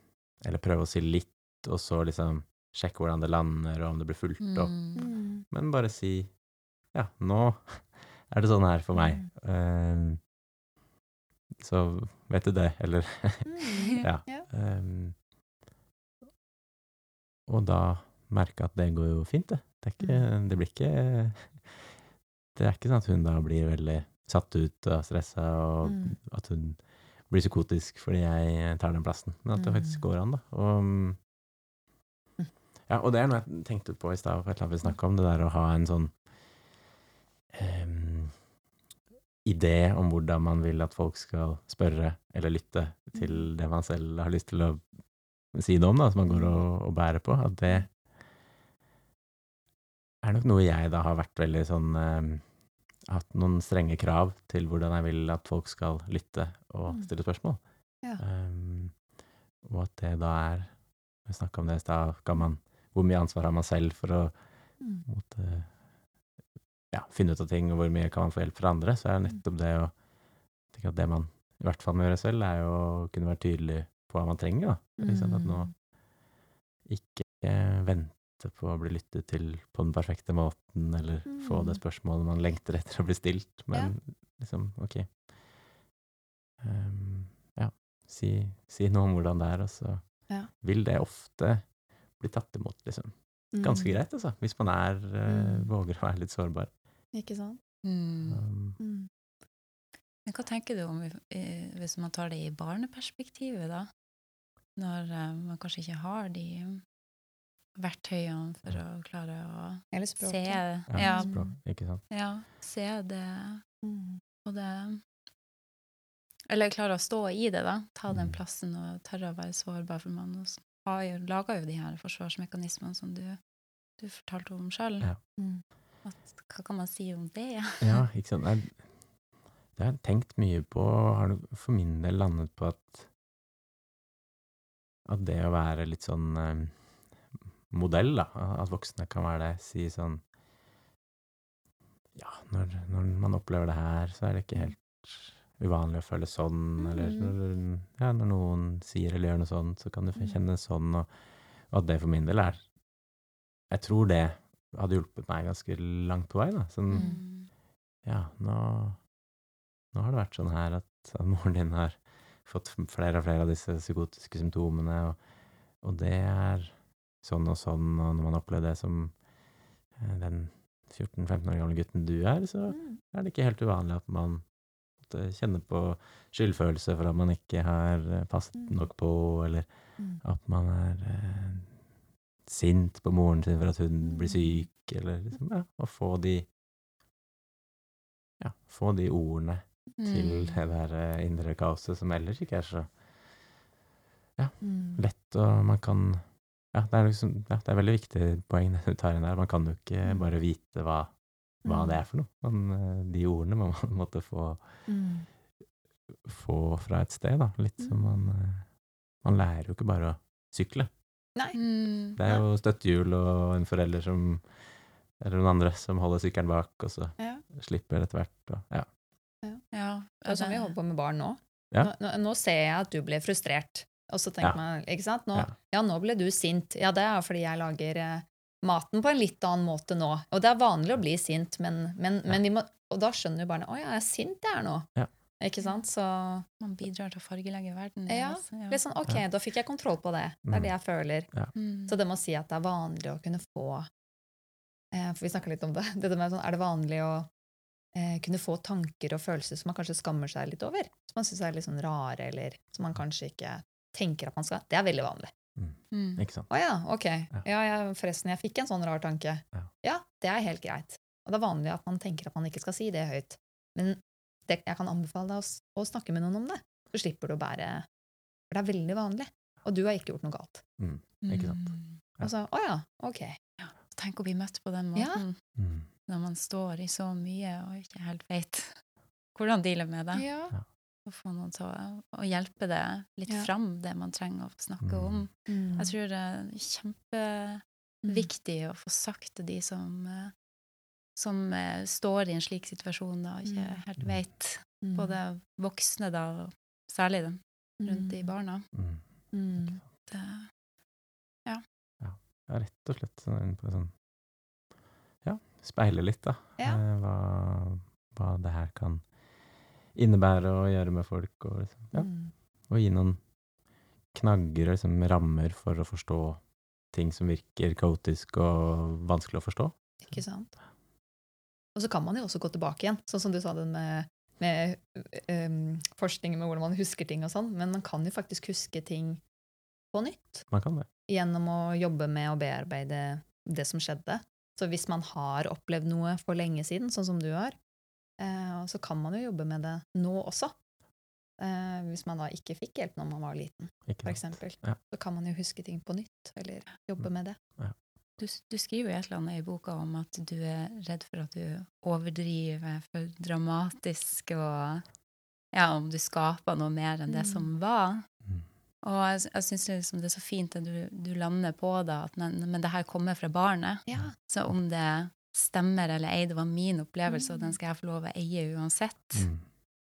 eller prøve å si litt, og så liksom sjekke hvordan det lander, og om det blir fulgt opp, Mm. men bare si ja, nå <laughs> er det sånn her for meg. Um, så vet du det, eller Mm. <laughs> Ja. ehm, Og da merke at det går jo fint, det. Det, er ikke, det blir ikke <laughs> Det er ikke sånn at hun da blir veldig satt ut og stressa, og Mm. at hun blir psykotisk fordi jeg tar den plassen, men at det faktisk Mm. går an, da. Og, mm, ja, og det er noe jeg tenkte på i stad, for et eller annet vi snakka om, det der å ha en sånn um, idé om hvordan man vil at folk skal spørre eller lytte til det man selv har lyst til å si det om, da, som man går og, og bærer på. At det er nok noe jeg da har vært veldig sånn em, Hatt noen strenge krav til hvordan jeg vil at folk skal lytte og Mm. stille spørsmål. Ja. Um, og at det da er Vi snakka om det i stad. Hvor mye ansvar har man selv for å Mm. måtte, ja, finne ut av ting, og hvor mye kan man få hjelp fra andre, så er det nettopp det å tenke at det man i hvert fall må gjøre selv, er jo å kunne være tydelig på hva man trenger. Da. Sant? At nå Mm. ikke eh, vente på å bli lyttet til på den perfekte måten, eller få det Mm. spørsmålet man lengter etter å bli stilt, men liksom, ok um, Ja, si, si noe om hvordan det er, og så Ja. vil det ofte bli tatt imot, liksom. Ganske Mm. greit, altså, hvis man er, Mm. våger å være litt sårbar. Ikke sant? Mm. Um, Mm. Men hva tenker du om eh, hvis man tar det i barneperspektivet, da? Når eh, man kanskje ikke har de verktøyene for å klare å Eller se det. ja, ja, språk, ikke sant. ja, se det Mm. og det Eller klare å stå i det, da. Ta den Mm. plassen og tørre å være sårbar. For man har jo, lager jo de her forsvarsmekanismene som du, du fortalte om sjøl. Ja. Mm. Hva kan man si om det? <laughs> Ja, ikke sant. Nei, det har jeg tenkt mye på, og har for min del landet på at at det å være litt sånn eh, modell, da, at voksne kan være det, si sånn Ja, når, når man opplever det her, så er det ikke helt uvanlig å føle sånn, eller Mm. når, ja, når noen sier eller gjør noe sånt, så kan du kjenne sånn, og, og at det for min del er Jeg tror det hadde hjulpet meg ganske langt på vei, da. Sånn, Mm. ja, nå, nå har det vært sånn her at, at moren din har fått flere og flere av disse psykotiske symptomene, og, og det er sånn og sånn, og når man opplever det som eh, den 14-15 år gamle gutten du er, så Mm. er det ikke helt uvanlig at man måtte kjenne på skyldfølelse for at man ikke har eh, passet Mm. nok på, eller Mm. at man er eh, sint på moren sin for at hun blir syk, eller liksom, ja, å få de ja, få de ordene til det der eh, indre kaoset som ellers ikke er så Ja, lett, og man kan ja, det er liksom, ja, det er veldig viktig poeng <laughs> det du tar inn der. Man kan jo ikke Mm. bare vite hva, hva Mm. det er for noe. Men eh, de ordene må man <laughs> måtte få, Mm. få fra et sted, da. Litt som man eh, Man lærer jo ikke bare å sykle. Nei. Mm. Det er jo støttehjul og en forelder som Eller noen andre som holder sykkelen bak, og så Ja. slipper etter hvert. Og, ja. Ja, Det er sånn vi holder på med barn nå. Ja. Nå, nå, nå ser jeg at du blir frustrert. Og så tenker Ja. man, ikke sant? Nå, Ja. ja. nå ble du sint. Ja, det er fordi jeg lager eh, maten på en litt annen måte nå. Og det er vanlig å bli sint, men, men, men vi må, og da skjønner jo barnet å ja, jeg er sint jeg er nå. Ja. Ikke sant? Så Man bidrar til å fargelegge verden. Ja, ja. litt sånn, ok, da fikk jeg kontroll på det. Det er Mm. det jeg føler. Mm. Så det med å si at det er vanlig å kunne få eh, For vi snakka litt om det. <laughs> det med sånn, er det vanlig å eh, kunne få tanker og følelser som man kanskje skammer seg litt over? Som man syns er litt sånn rare, eller som man kanskje ikke tenker at man skal Det er veldig vanlig. Mm. Ikke sant? Å ja, ok. Ja, ja, forresten, jeg fikk en sånn rar tanke. Ja. det er helt greit. Og det er vanlig at man tenker at man ikke skal si det høyt. Men det, jeg kan anbefale deg å, å snakke med noen om det. Så slipper du å bære For det er veldig vanlig. Og du har ikke gjort noe galt. Mm. Ikke sant? Mm. Ja. Og så, å ja, ok. Tenk å bli møtt på den Ja. måten Mm. når man står i så mye og ikke helt vet hvordan deale med det. Ja. Og få noen til å, å hjelpe det litt Ja. fram, det man trenger å snakke Mm. om. Mm. Jeg tror det er kjempeviktig å få sagt til de som, eh, som eh, står i en slik situasjon da, og ikke Mm. helt vet. Mm. Både voksne, da, og særlig dem rundt de barna. Mm. Mm. Det, Ja, rett og slett inn på sånn Ja, speile litt, da. Ja. Eh, hva, hva det her kan innebære å gjøre med folk, og, liksom, ja, Mm. og gi noen knagger og liksom, rammer for å forstå ting som virker kaotisk og vanskelig å forstå. Ikke sant? Og så kan man jo også gå tilbake igjen, sånn som du sa den med med um, forskning med hvordan man husker ting og sånn, men man kan jo faktisk huske ting på nytt Man kan det. gjennom å jobbe med å bearbeide det som skjedde. Så hvis man har opplevd noe for lenge siden, sånn som du har, eh, så kan man jo jobbe med det nå også. Eh, hvis man da ikke fikk hjelp når man var liten, f.eks. for eksempel. Ja. Så kan man jo huske ting på nytt, eller jobbe Mm. med det. Du, du skriver jo et eller annet i boka om at du er redd for at du overdriver for dramatisk, og ja, om du skaper noe mer enn det Mm. som var. Mm. Og jeg, jeg syns liksom det er så fint at du, du lander på det, at men, men det her kommer fra barnet. Ja. Så om det stemmer eller ei, det var min opplevelse, og den skal jeg få lov å eie uansett. Mm.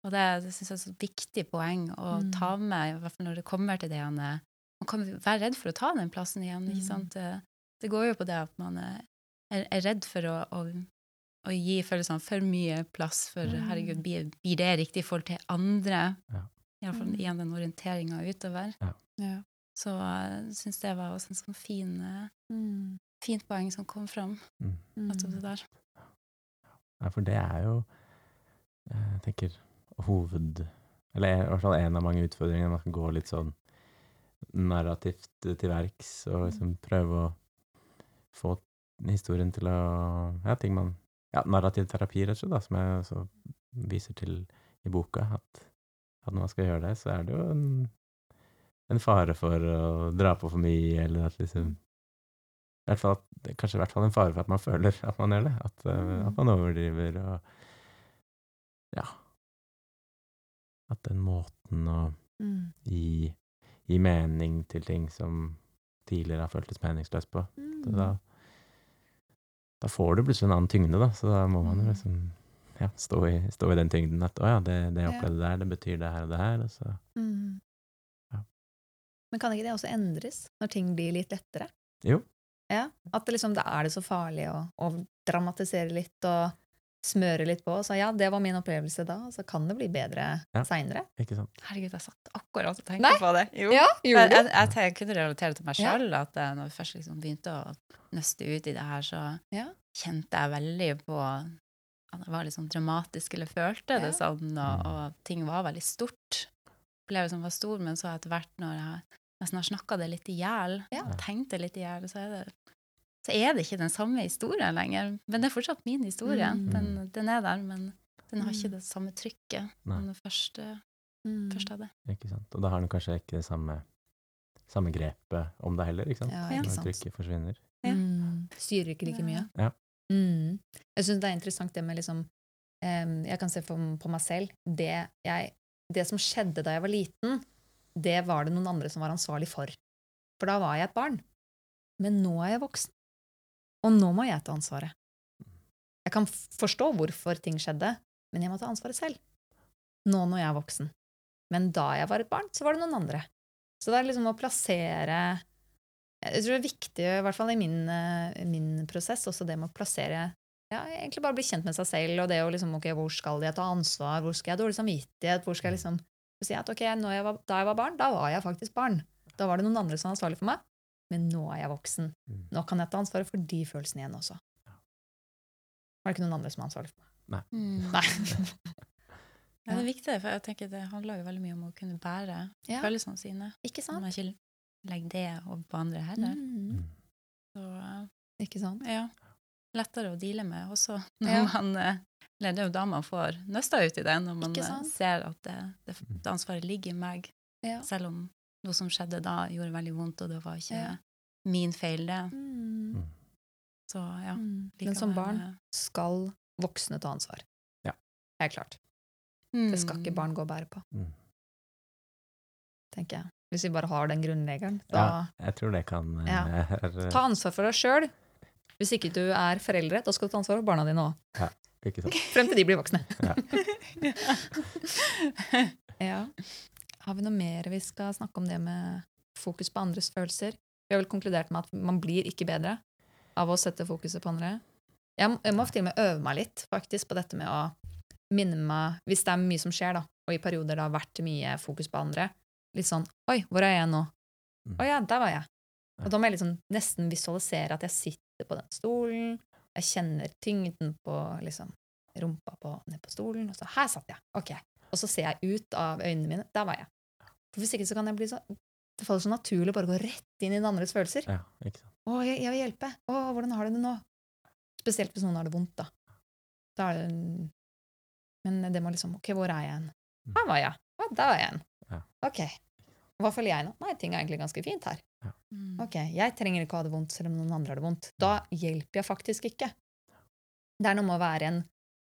Og det, det syns jeg er et viktig poeng å Mm. ta med, i hvert fall når det kommer til det han er Man kan være redd for å ta den plassen igjen, ikke Mm. sant? Det, det går jo på det at man er, er, er redd for å, å, å gi følelsene for mye plass, for Mm. herregud, blir, blir det riktig i forhold til andre? Ja. Iallfall Mm. igjen den orienteringa utover. Ja. Så jeg syns det var også en sånn fin, eh, Mm. Fint poeng som kom fram. Mm. nettopp det der. Ja, for det er jo eh, Jeg tenker hoved... Eller i hvert fall en av mange utfordringer. Man kan gå litt sånn narrativt til verks og liksom prøve å få historien til å Ja, ting man Ja, narrativ terapi, rett og slett, da, som jeg også viser til i boka. At, at når man skal gjøre det, så er det jo en, en fare for å dra på for mye, eller at liksom hvert fall, Kanskje i hvert fall en fare for at man føler at man gjør det. At, mm. at man overdriver og Ja. At den måten å Mm. gi, gi mening til ting som tidligere har føltes meningsløst på. mm. da, da får du plutselig en annen tyngde, da. Så da må man jo Mm. liksom ja, stå, i, stå i den tyngden at å ja, det, det jeg opplevde der, det betyr det her og det her. Og så Mm. Men kan ikke det også endres når ting blir litt lettere? Jo. Ja, At det liksom, da er det så farlig å, å dramatisere litt og smøre litt på. Så ja, det var min opplevelse da, og så kan det bli bedre Ja. seinere. Herregud, jeg satt akkurat og tenkte Nei. på det. Jo. Ja, Jeg, jeg, jeg, jeg kunne relatere til meg Ja. at eh, når vi først liksom begynte å nøste ut i det her, så Ja. kjente jeg veldig på at det var litt sånn dramatisk, eller følte det sånn, og, og ting var veldig stort. Opplevelsen var stor, men så etter hvert, når jeg nesten har snakka det litt i hjel, Ja. tenkt det litt i hjel, så det så er det ikke den samme historien lenger. Men det er fortsatt min historie. Mm. Den, den er der, men den har Mm. ikke det samme trykket Nei. som den første, Mm. første hadde. Ikke sant? Og da har den kanskje ikke det samme, samme grepet om det heller, ikke sant? Ja, ikke sant. Når trykket forsvinner. Ja. Mm. Styrer ikke like mye. Ja. Mm. Jeg syns det er interessant det med liksom um, Jeg kan se på, på meg selv. Det, jeg, det som skjedde da jeg var liten, det var det noen andre som var ansvarlig for. For da var jeg et barn. Men nå er jeg voksen. Og nå må jeg ta ansvaret. Jeg kan forstå hvorfor ting skjedde, men jeg må ta ansvaret selv. Nå når jeg er voksen. Men da jeg var et barn, så var det noen andre. Så det er liksom å plassere Jeg tror det er viktig, i hvert fall i min, eh, min prosess, også det med å plassere ja, egentlig bare bli kjent med seg selv, og det å liksom, ok, hvor skal jeg ta ansvar, hvor skal jeg ha dårlig samvittighet, hvor skal jeg liksom si at ok, når jeg var, da jeg var barn, da var jeg faktisk barn. Da var det noen andre som var ansvarlig for meg, men nå er jeg voksen. Mm. Nå kan jeg ta ansvaret for de følelsene igjen også. Var det ikke noen andre som var ansvarlig for meg? Mm. Nei. <laughs> Ja, det er viktig, for jeg tenker det handler jo veldig mye om å kunne bære Ja, følelsene sine. ikke sant? man ikke legger det over på andre heller. Mm, Så eh, ikke sant? ja, lettere å deale med også når Ja. man eh, Eller det er jo da man får nøsta ut i det, når man eh, ser at det, det, det ansvaret ligger i meg, Ja. selv om noe som skjedde da, gjorde veldig vondt, og det var ikke Ja. min feil, det. Mm, Mm. Så ja. mm. Men som barn skal voksne ta ansvar. Ja. Helt klart. mm. Det skal ikke barn gå og bære på, Mm. tenker jeg. Hvis vi bare har den grunnregelen. Da Ja, jeg tror det kan eh, Ja. <laughs> ta ansvar for deg sjøl. Hvis ikke du er foreldre, da skal du ta ansvar for barna dine òg. Sant? Frem til de blir voksne. Ja. <laughs> Ja. Har vi noe mer vi skal snakke om det med fokus på andres følelser? Vi har vel konkludert med at man blir ikke bedre av å sette fokuset på andre. Jeg, må- jeg må til og med øve meg litt faktisk på dette med å minne meg Hvis det er mye som skjer, da, og i perioder det har vært mye fokus på andre, litt sånn Oi, hvor er jeg nå? Mm. Å ja, der var jeg. Og da må jeg liksom nesten visualisere at jeg sitter på den stolen, jeg kjenner tyngden på liksom rumpa på, ned på stolen, og så her satt jeg. Ok. Og så ser jeg ut av øynene mine. Der var jeg. For hvis ikke så kan jeg bli så Det faller så naturlig å bare gå rett inn i den andres følelser. Ja, ikke sant. Å, jeg, jeg vil hjelpe. Å, hvordan har du det nå? Spesielt hvis noen har det vondt, da. Da det en- Men det må liksom Ok, hvor er jeg hen? Her var jeg. Å, der var jeg. Ja. Ok. Hva føler jeg nå? Nei, ting er egentlig ganske fint her. Mm. Ok, jeg trenger ikke å ha det vondt selv om noen andre har det vondt. Da hjelper jeg faktisk ikke. Det er noe med å være en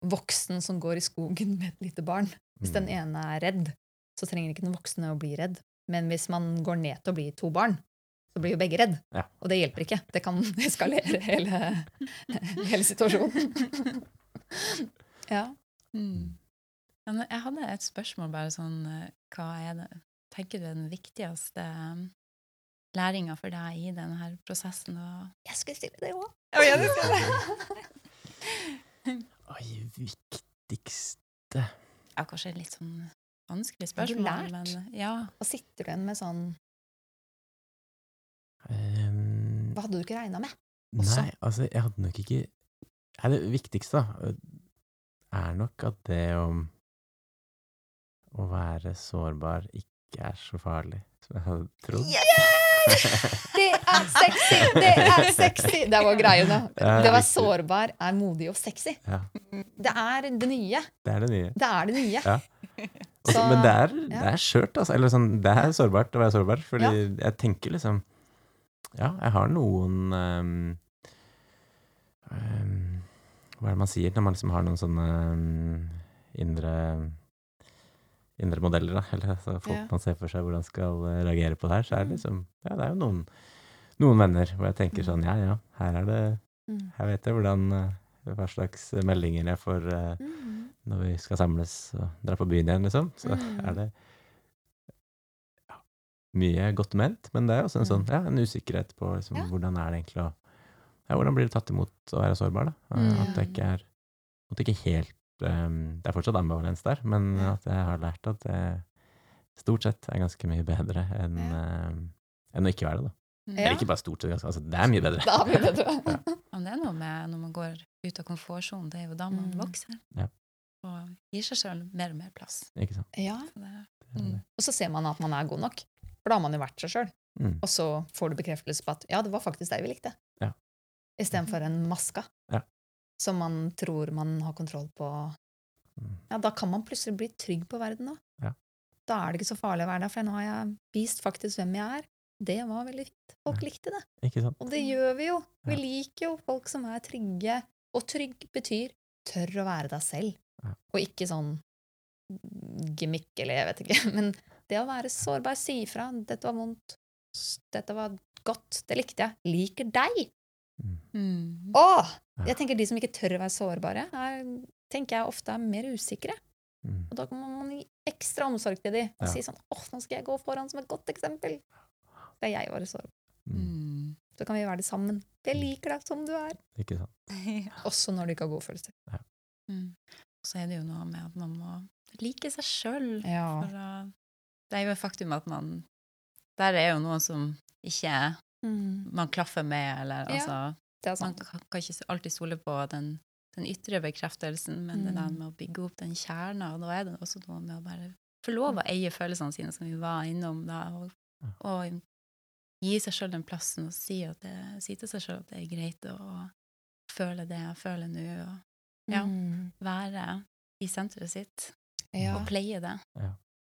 voksen som går i skogen med et lite barn. Hvis den Mm. ene er redd, så trenger ikke den voksne å bli redd. Men hvis man går ned til å bli to barn, så blir jo begge redd. Ja. Og det hjelper ikke. Det kan <laughs> eskalere hele, hele situasjonen. <laughs> ja. Mm. Men jeg hadde et spørsmål bare sånn eh, Hva er det Tenker du er den viktigste læringa for deg i denne prosessen? Og Jeg skulle stille det òg. <laughs> Oi, viktigste ja, kanskje litt sånn vanskelig Har du spørsmål, lært? men ja. Hva sitter du igjen med sånn um, Hva hadde du ikke regna med? også? Nei, altså, jeg hadde nok ikke Nei, det viktigste, da, er nok at det å Å være sårbar ikke er så farlig som jeg hadde trodd. Det er sexy! Det er sexy! Det var greiene. Det å være sårbar er modig og sexy. Ja, Det er det nye. det er det nye. Det er det nye. Ja. Også, men det er, det er skjørt, altså. Eller sånn, det er sårbart å være sårbar. Fordi Ja. jeg tenker liksom Ja, jeg har noen um, um, Hva er det man sier når man liksom har noen sånne um, indre Indre modeller, da. Eller så folk Ja. man ser for seg hvordan skal eh, reagere på det her. Så er det liksom Ja, det er jo noen, noen venner hvor jeg tenker sånn Ja, ja, her er det Mm. Her vet jeg hvordan eh, Hva slags meldinger jeg får uh, Mm. når vi skal samles og dra på byen igjen, liksom. Så Mm. er det ja, mye godt ment, men det er også en sånn, Mm. ja, en usikkerhet på liksom, Ja. hvordan er det egentlig å ja, Hvordan blir det tatt imot å være sårbar, da? Mm. At det ikke er at det ikke helt Det er fortsatt ambivalens der, men at jeg har lært at det stort sett er ganske mye bedre enn Ja. um, enn å ikke være det, da. Mm. Ja. Eller ikke bare stort sett, altså, det er mye bedre. <laughs> Det er det bedre. <laughs> Men det er noe med når man går ut av komfortsonen, det er jo da man Mm. vokser. Ja. Og gir seg sjøl mer og mer plass. Ikke sant? Ja. Så det, Det Mm. Og så ser man at man er god nok. For da har man jo vært seg sjøl. Mm. Og så får du bekreftelse på at ja, det var faktisk deg vi likte. Ja. Istedenfor en maska Ja. Som man tror man har kontroll på. Mm. Ja, da kan man plutselig bli trygg på verden Da Ja. Da er det ikke så farlig å være der, for nå har jeg vist faktisk hvem jeg er. Det var veldig fint. Folk likte det. Ikke sant? Og det gjør vi jo. Vi liker jo folk som er trygge. Og trygg betyr tør å være deg selv. Ja. Og ikke sånn gimmick, eller jeg vet ikke. <laughs> Men det å være sårbar, si ifra. 'Dette var vondt. Dette var godt. Det likte jeg. Liker deg.' Mm. Og Jeg tenker De som ikke tør å være sårbare, er, tenker jeg ofte er mer usikre. Mm. Og da må man gi ekstra omsorg til dem og Ja. si sånn 'Åh, nå skal jeg gå foran som et godt eksempel.' Det er jeg være sårbar. Mm. Mm. Så kan vi være det sammen. Jeg liker deg som du er. Ikke sant? <laughs> Også når du ikke har gode følelser. Mm. Så er det jo noe med at man må like seg sjøl. Ja. For det er jo et faktum at man Der er jo noen som ikke Mm. man klaffer med, eller Ja, altså Det er Man sant. kan kan ikke alltid stole på den, den ytre bekreftelsen, men det der Mm. med å bygge opp den kjerna, og da er det også noe med å bare få lov å eie følelsene sine, som vi var innom da, og, og gi seg sjøl den plassen og si, at det, si til seg sjøl at det er greit å føle det jeg føler nå, og ja. Mm. være i senteret sitt, Ja. og pleie det.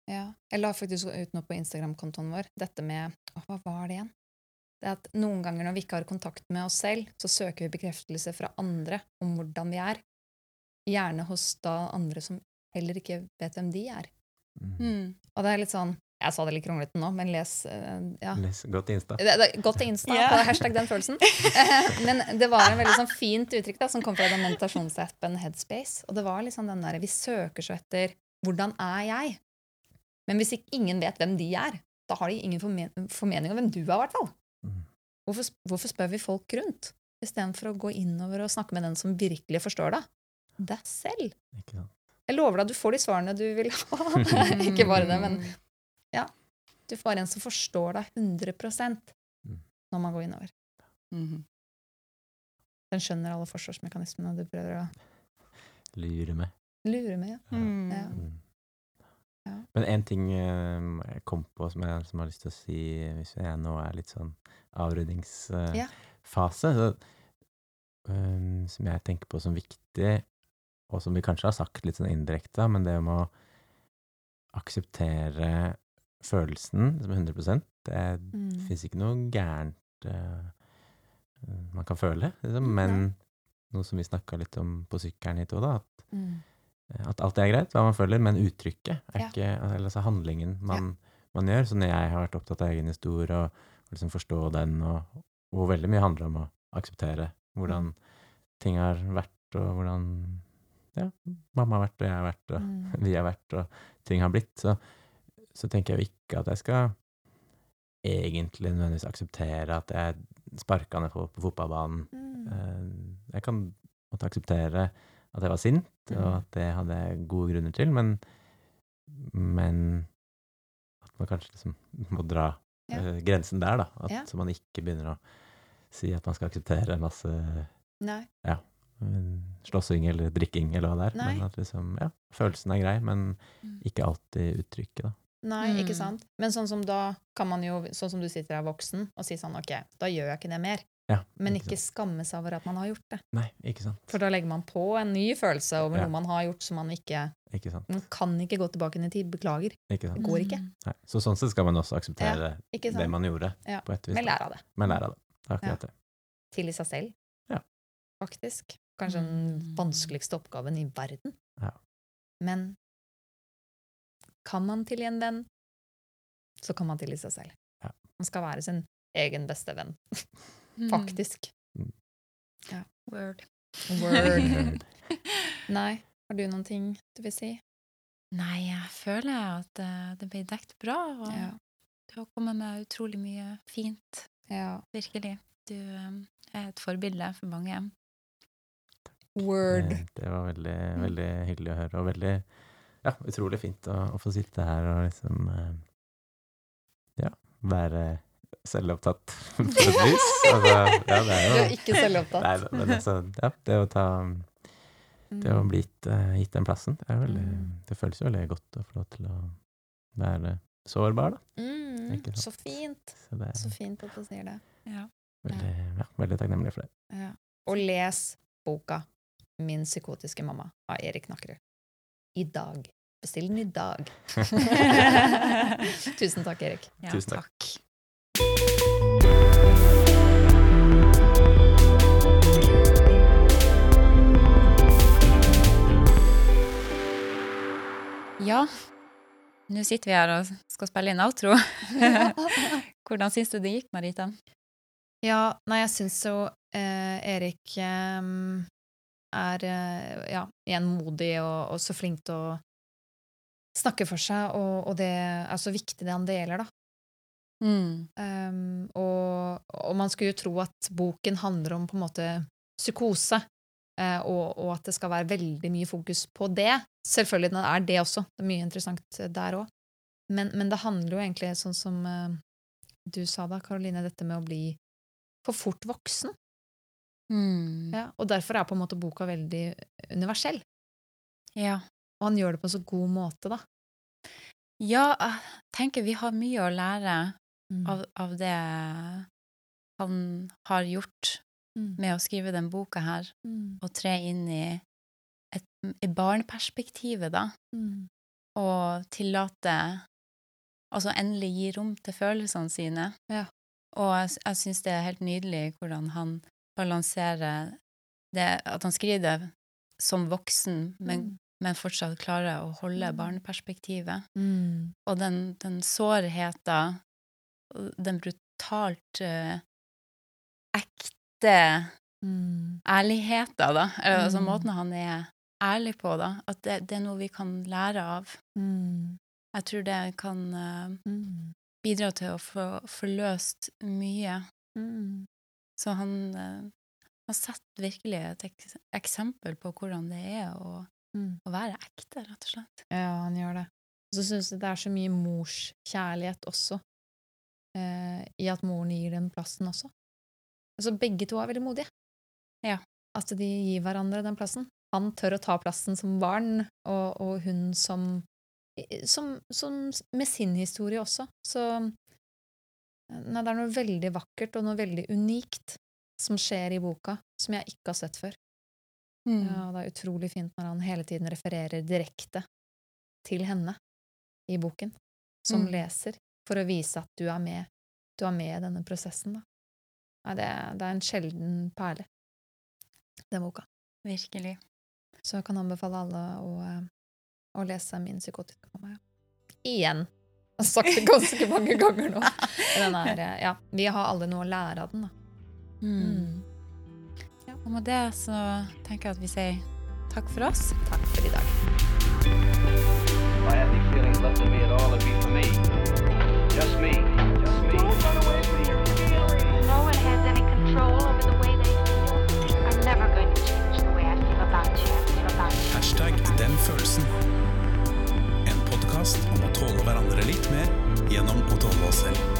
ja. Jeg la faktisk ut noe på Instagram-kontoen vår. Dette med Hva var det igjen? Det er at Noen ganger når vi ikke har kontakt med oss selv, så søker vi bekreftelse fra andre om hvordan vi er. Gjerne hos da andre som heller ikke vet hvem de er. Mm. Og det er litt sånn Jeg sa det litt kronglete nå, men les eh, ja. Les godt Insta. Det, det, godt Insta, yeah. på hashtag den følelsen. <laughs> Men det var en veldig sånn fint uttrykk da, som kom fra den meditasjonsappen Headspace. Og det var liksom den der, Vi søker så etter hvordan er jeg? Men hvis ikke ingen vet hvem de er, da har de ingen formen formening om hvem du er. i hvert fall. Hvorfor, hvorfor spør vi folk rundt, istedenfor å gå innover og snakke med den som virkelig forstår deg? Deg selv. Jeg lover deg, du får de svarene du vil ha. <laughs> ikke bare det, men ja. du får en som forstår deg 100 Mm. når man går innover. Mhm. Den skjønner alle forsvarsmekanismene du prøver å lure med. Lure med, ja. Mm. Ja. Mm. Ja. Men en ting eh, jeg kom på som jeg som jeg har lyst til å si, hvis jeg nå er litt sånn avrundingsfase, Ja. så, eh, som jeg tenker på som viktig, og som vi kanskje har sagt litt sånn indirekte, men det med å akseptere følelsen som 100% det Mm. fins ikke noe gærent uh, man kan føle, liksom, men men noe som vi snakka litt om på sykkelen hit òg, da, at Mm. at alt er greit, hva man føler, men uttrykket er Ja. ikke Eller altså handlingen man, man gjør. Så når jeg har vært opptatt av egen historie og liksom forstå den, og hvor veldig mye handler om å akseptere hvordan ting har vært, og hvordan ja, mamma har vært, og jeg har vært, og Mm. <laughs> vi har vært, og ting har blitt, så, så tenker jeg jo ikke at jeg skal egentlig nødvendigvis akseptere at jeg sparka ned folk på fotballbanen. Mm. Eh, Jeg kan måtte akseptere at jeg var sint, og Mm. at det hadde jeg gode grunner til, men, men at man kanskje liksom må dra Ja. eh, grensen der, da. At, Ja. Man ikke begynner å si at man skal akseptere masse Nei. Ja, slåssing eller drikking eller hva det er. Nei. Men at liksom, ja, følelsen er grei, men Mm. ikke alltid uttrykket, da. Nei, ikke Mm. sant? Men sånn som da kan man jo, sånn som du sitter her voksen og sier sånn, ok, da gjør jeg ikke det mer. Ja, Men ikke sant. skamme seg over at man har gjort det. Nei, ikke sant. For da legger man på en ny følelse over Ja. noe man har gjort som man ikke Ikke sant. Man kan ikke gå tilbake inn i tid. Beklager. Ikke sant. Det går ikke. Mm. Nei. Så sånn sett skal man også akseptere ja, det man gjorde, Ja. på et vis. Men lære av det. Men lære av det. Det er akkurat Ja. det. Tilgi seg selv. Ja. Faktisk. Kanskje den Mm. vanskeligste oppgaven i verden. Ja. Men kan man tilgi en venn, så kan man tilgi seg selv. Ja. Man skal være sin egen beste venn. Mm. Faktisk. Word. Word. <laughs> <laughs> Nei. Har du noen ting du vil si? Nei, jeg føler at eh, det ble dekt bra, og Ja. du har kommet med utrolig mye fint. ja. Virkelig. Du eh, er et forbilde for mange. Word. Det, det var veldig, veldig hyggelig å høre, og veldig ja, utrolig fint å, å få sitte her og liksom eh, ja, være selvopptatt på et <laughs> vis. Altså, ja, det er Du jo er ikke selvopptatt. Nei, men altså, ja, det å ta Det å bli gitt, eh, gitt den plassen, det, er veldig, Mm. det føles jo veldig godt å få lov til å være sårbar, da. Mm, Ikke sant. så fint. Så det Så fint at du sier det. Ja. veldig, ja, veldig takknemlig for det. Ja. Og les boka 'Min psykotiske mamma' av Erik Nakkerud. I dag. Bestill den i dag. <laughs> <laughs> Tusen takk, Erik. Ja, Tusen takk. Ja, nå sitter vi her og skal spille inn outro. <laughs> <laughs> Hvordan syns du det gikk, Marita? Ja, nei, jeg syns jo eh, Erik eh, er eh, ja, igjen modig og, og så flink til å snakke for seg, og, og det er så viktig det han deler, da. Mm. Um, og, og man skulle jo tro at boken handler om på en måte psykose, og, og at det skal være veldig mye fokus på det. Selvfølgelig det er det også. Det er mye interessant der òg. Men, men det handler jo egentlig sånn som eh, du sa da, Karoline, dette med å bli for fort voksen. Mm. Ja, og derfor er på en måte boka veldig universell. Ja. Og han gjør det på en så god måte, da. ja, jeg tenker vi har mye å lære Mm. av, av det han har gjort Mm. med å skrive den boka her, Mm. og tre inn i, et, i barneperspektivet, da, Mm. og tillate Altså endelig gi rom til følelsene sine. Ja. Og jeg, jeg syns det er helt nydelig hvordan han balanserer det At han skriver det som voksen, men, Mm. men fortsatt klarer å holde Mm. barneperspektivet. Mm. Og den, den sårheten, den brutalt uh, ekte Mm. ærligheten, da, altså Mm. måten han er ærlig på, da, at det, det er noe vi kan lære av. Mm. Jeg tror det kan uh, bidra til å få forløst mye. Mm. Så han uh, har sett virkelig et ek eksempel på hvordan det er å, Mm. å være ekte, rett og slett. Ja, han gjør det. Og så syns jeg det er så mye morskjærlighet også, eh, i at moren gir den plassen også. Altså, begge to er veldig modige. Ja. At de gir hverandre den plassen. han tør å ta plassen som barn, og, og hun som, som, som Med sin historie også. Så nei, det er noe veldig vakkert og noe veldig unikt som skjer i boka, som jeg ikke har sett før. Mm. Ja, det er utrolig fint når han hele tiden refererer direkte til henne i boken, som Mm. leser, for å vise at du er med, du er med i denne prosessen. Da. Nei, det, det er en sjelden perle, den boka. Virkelig. Så jeg kan anbefale alle å, eh, å lese min psykotiske mamma. Ja. Igjen. Jeg har sagt det ganske mange ganger nå. <laughs> Den er, eh, ja, vi har alle noe å lære av den, da. Mm. Og med det så tenker jeg at vi sier takk for oss. Takk for i dag. Any feelings left in me at all, would be for me. tåle hverandre litt mer gjennom å tåle oss selv.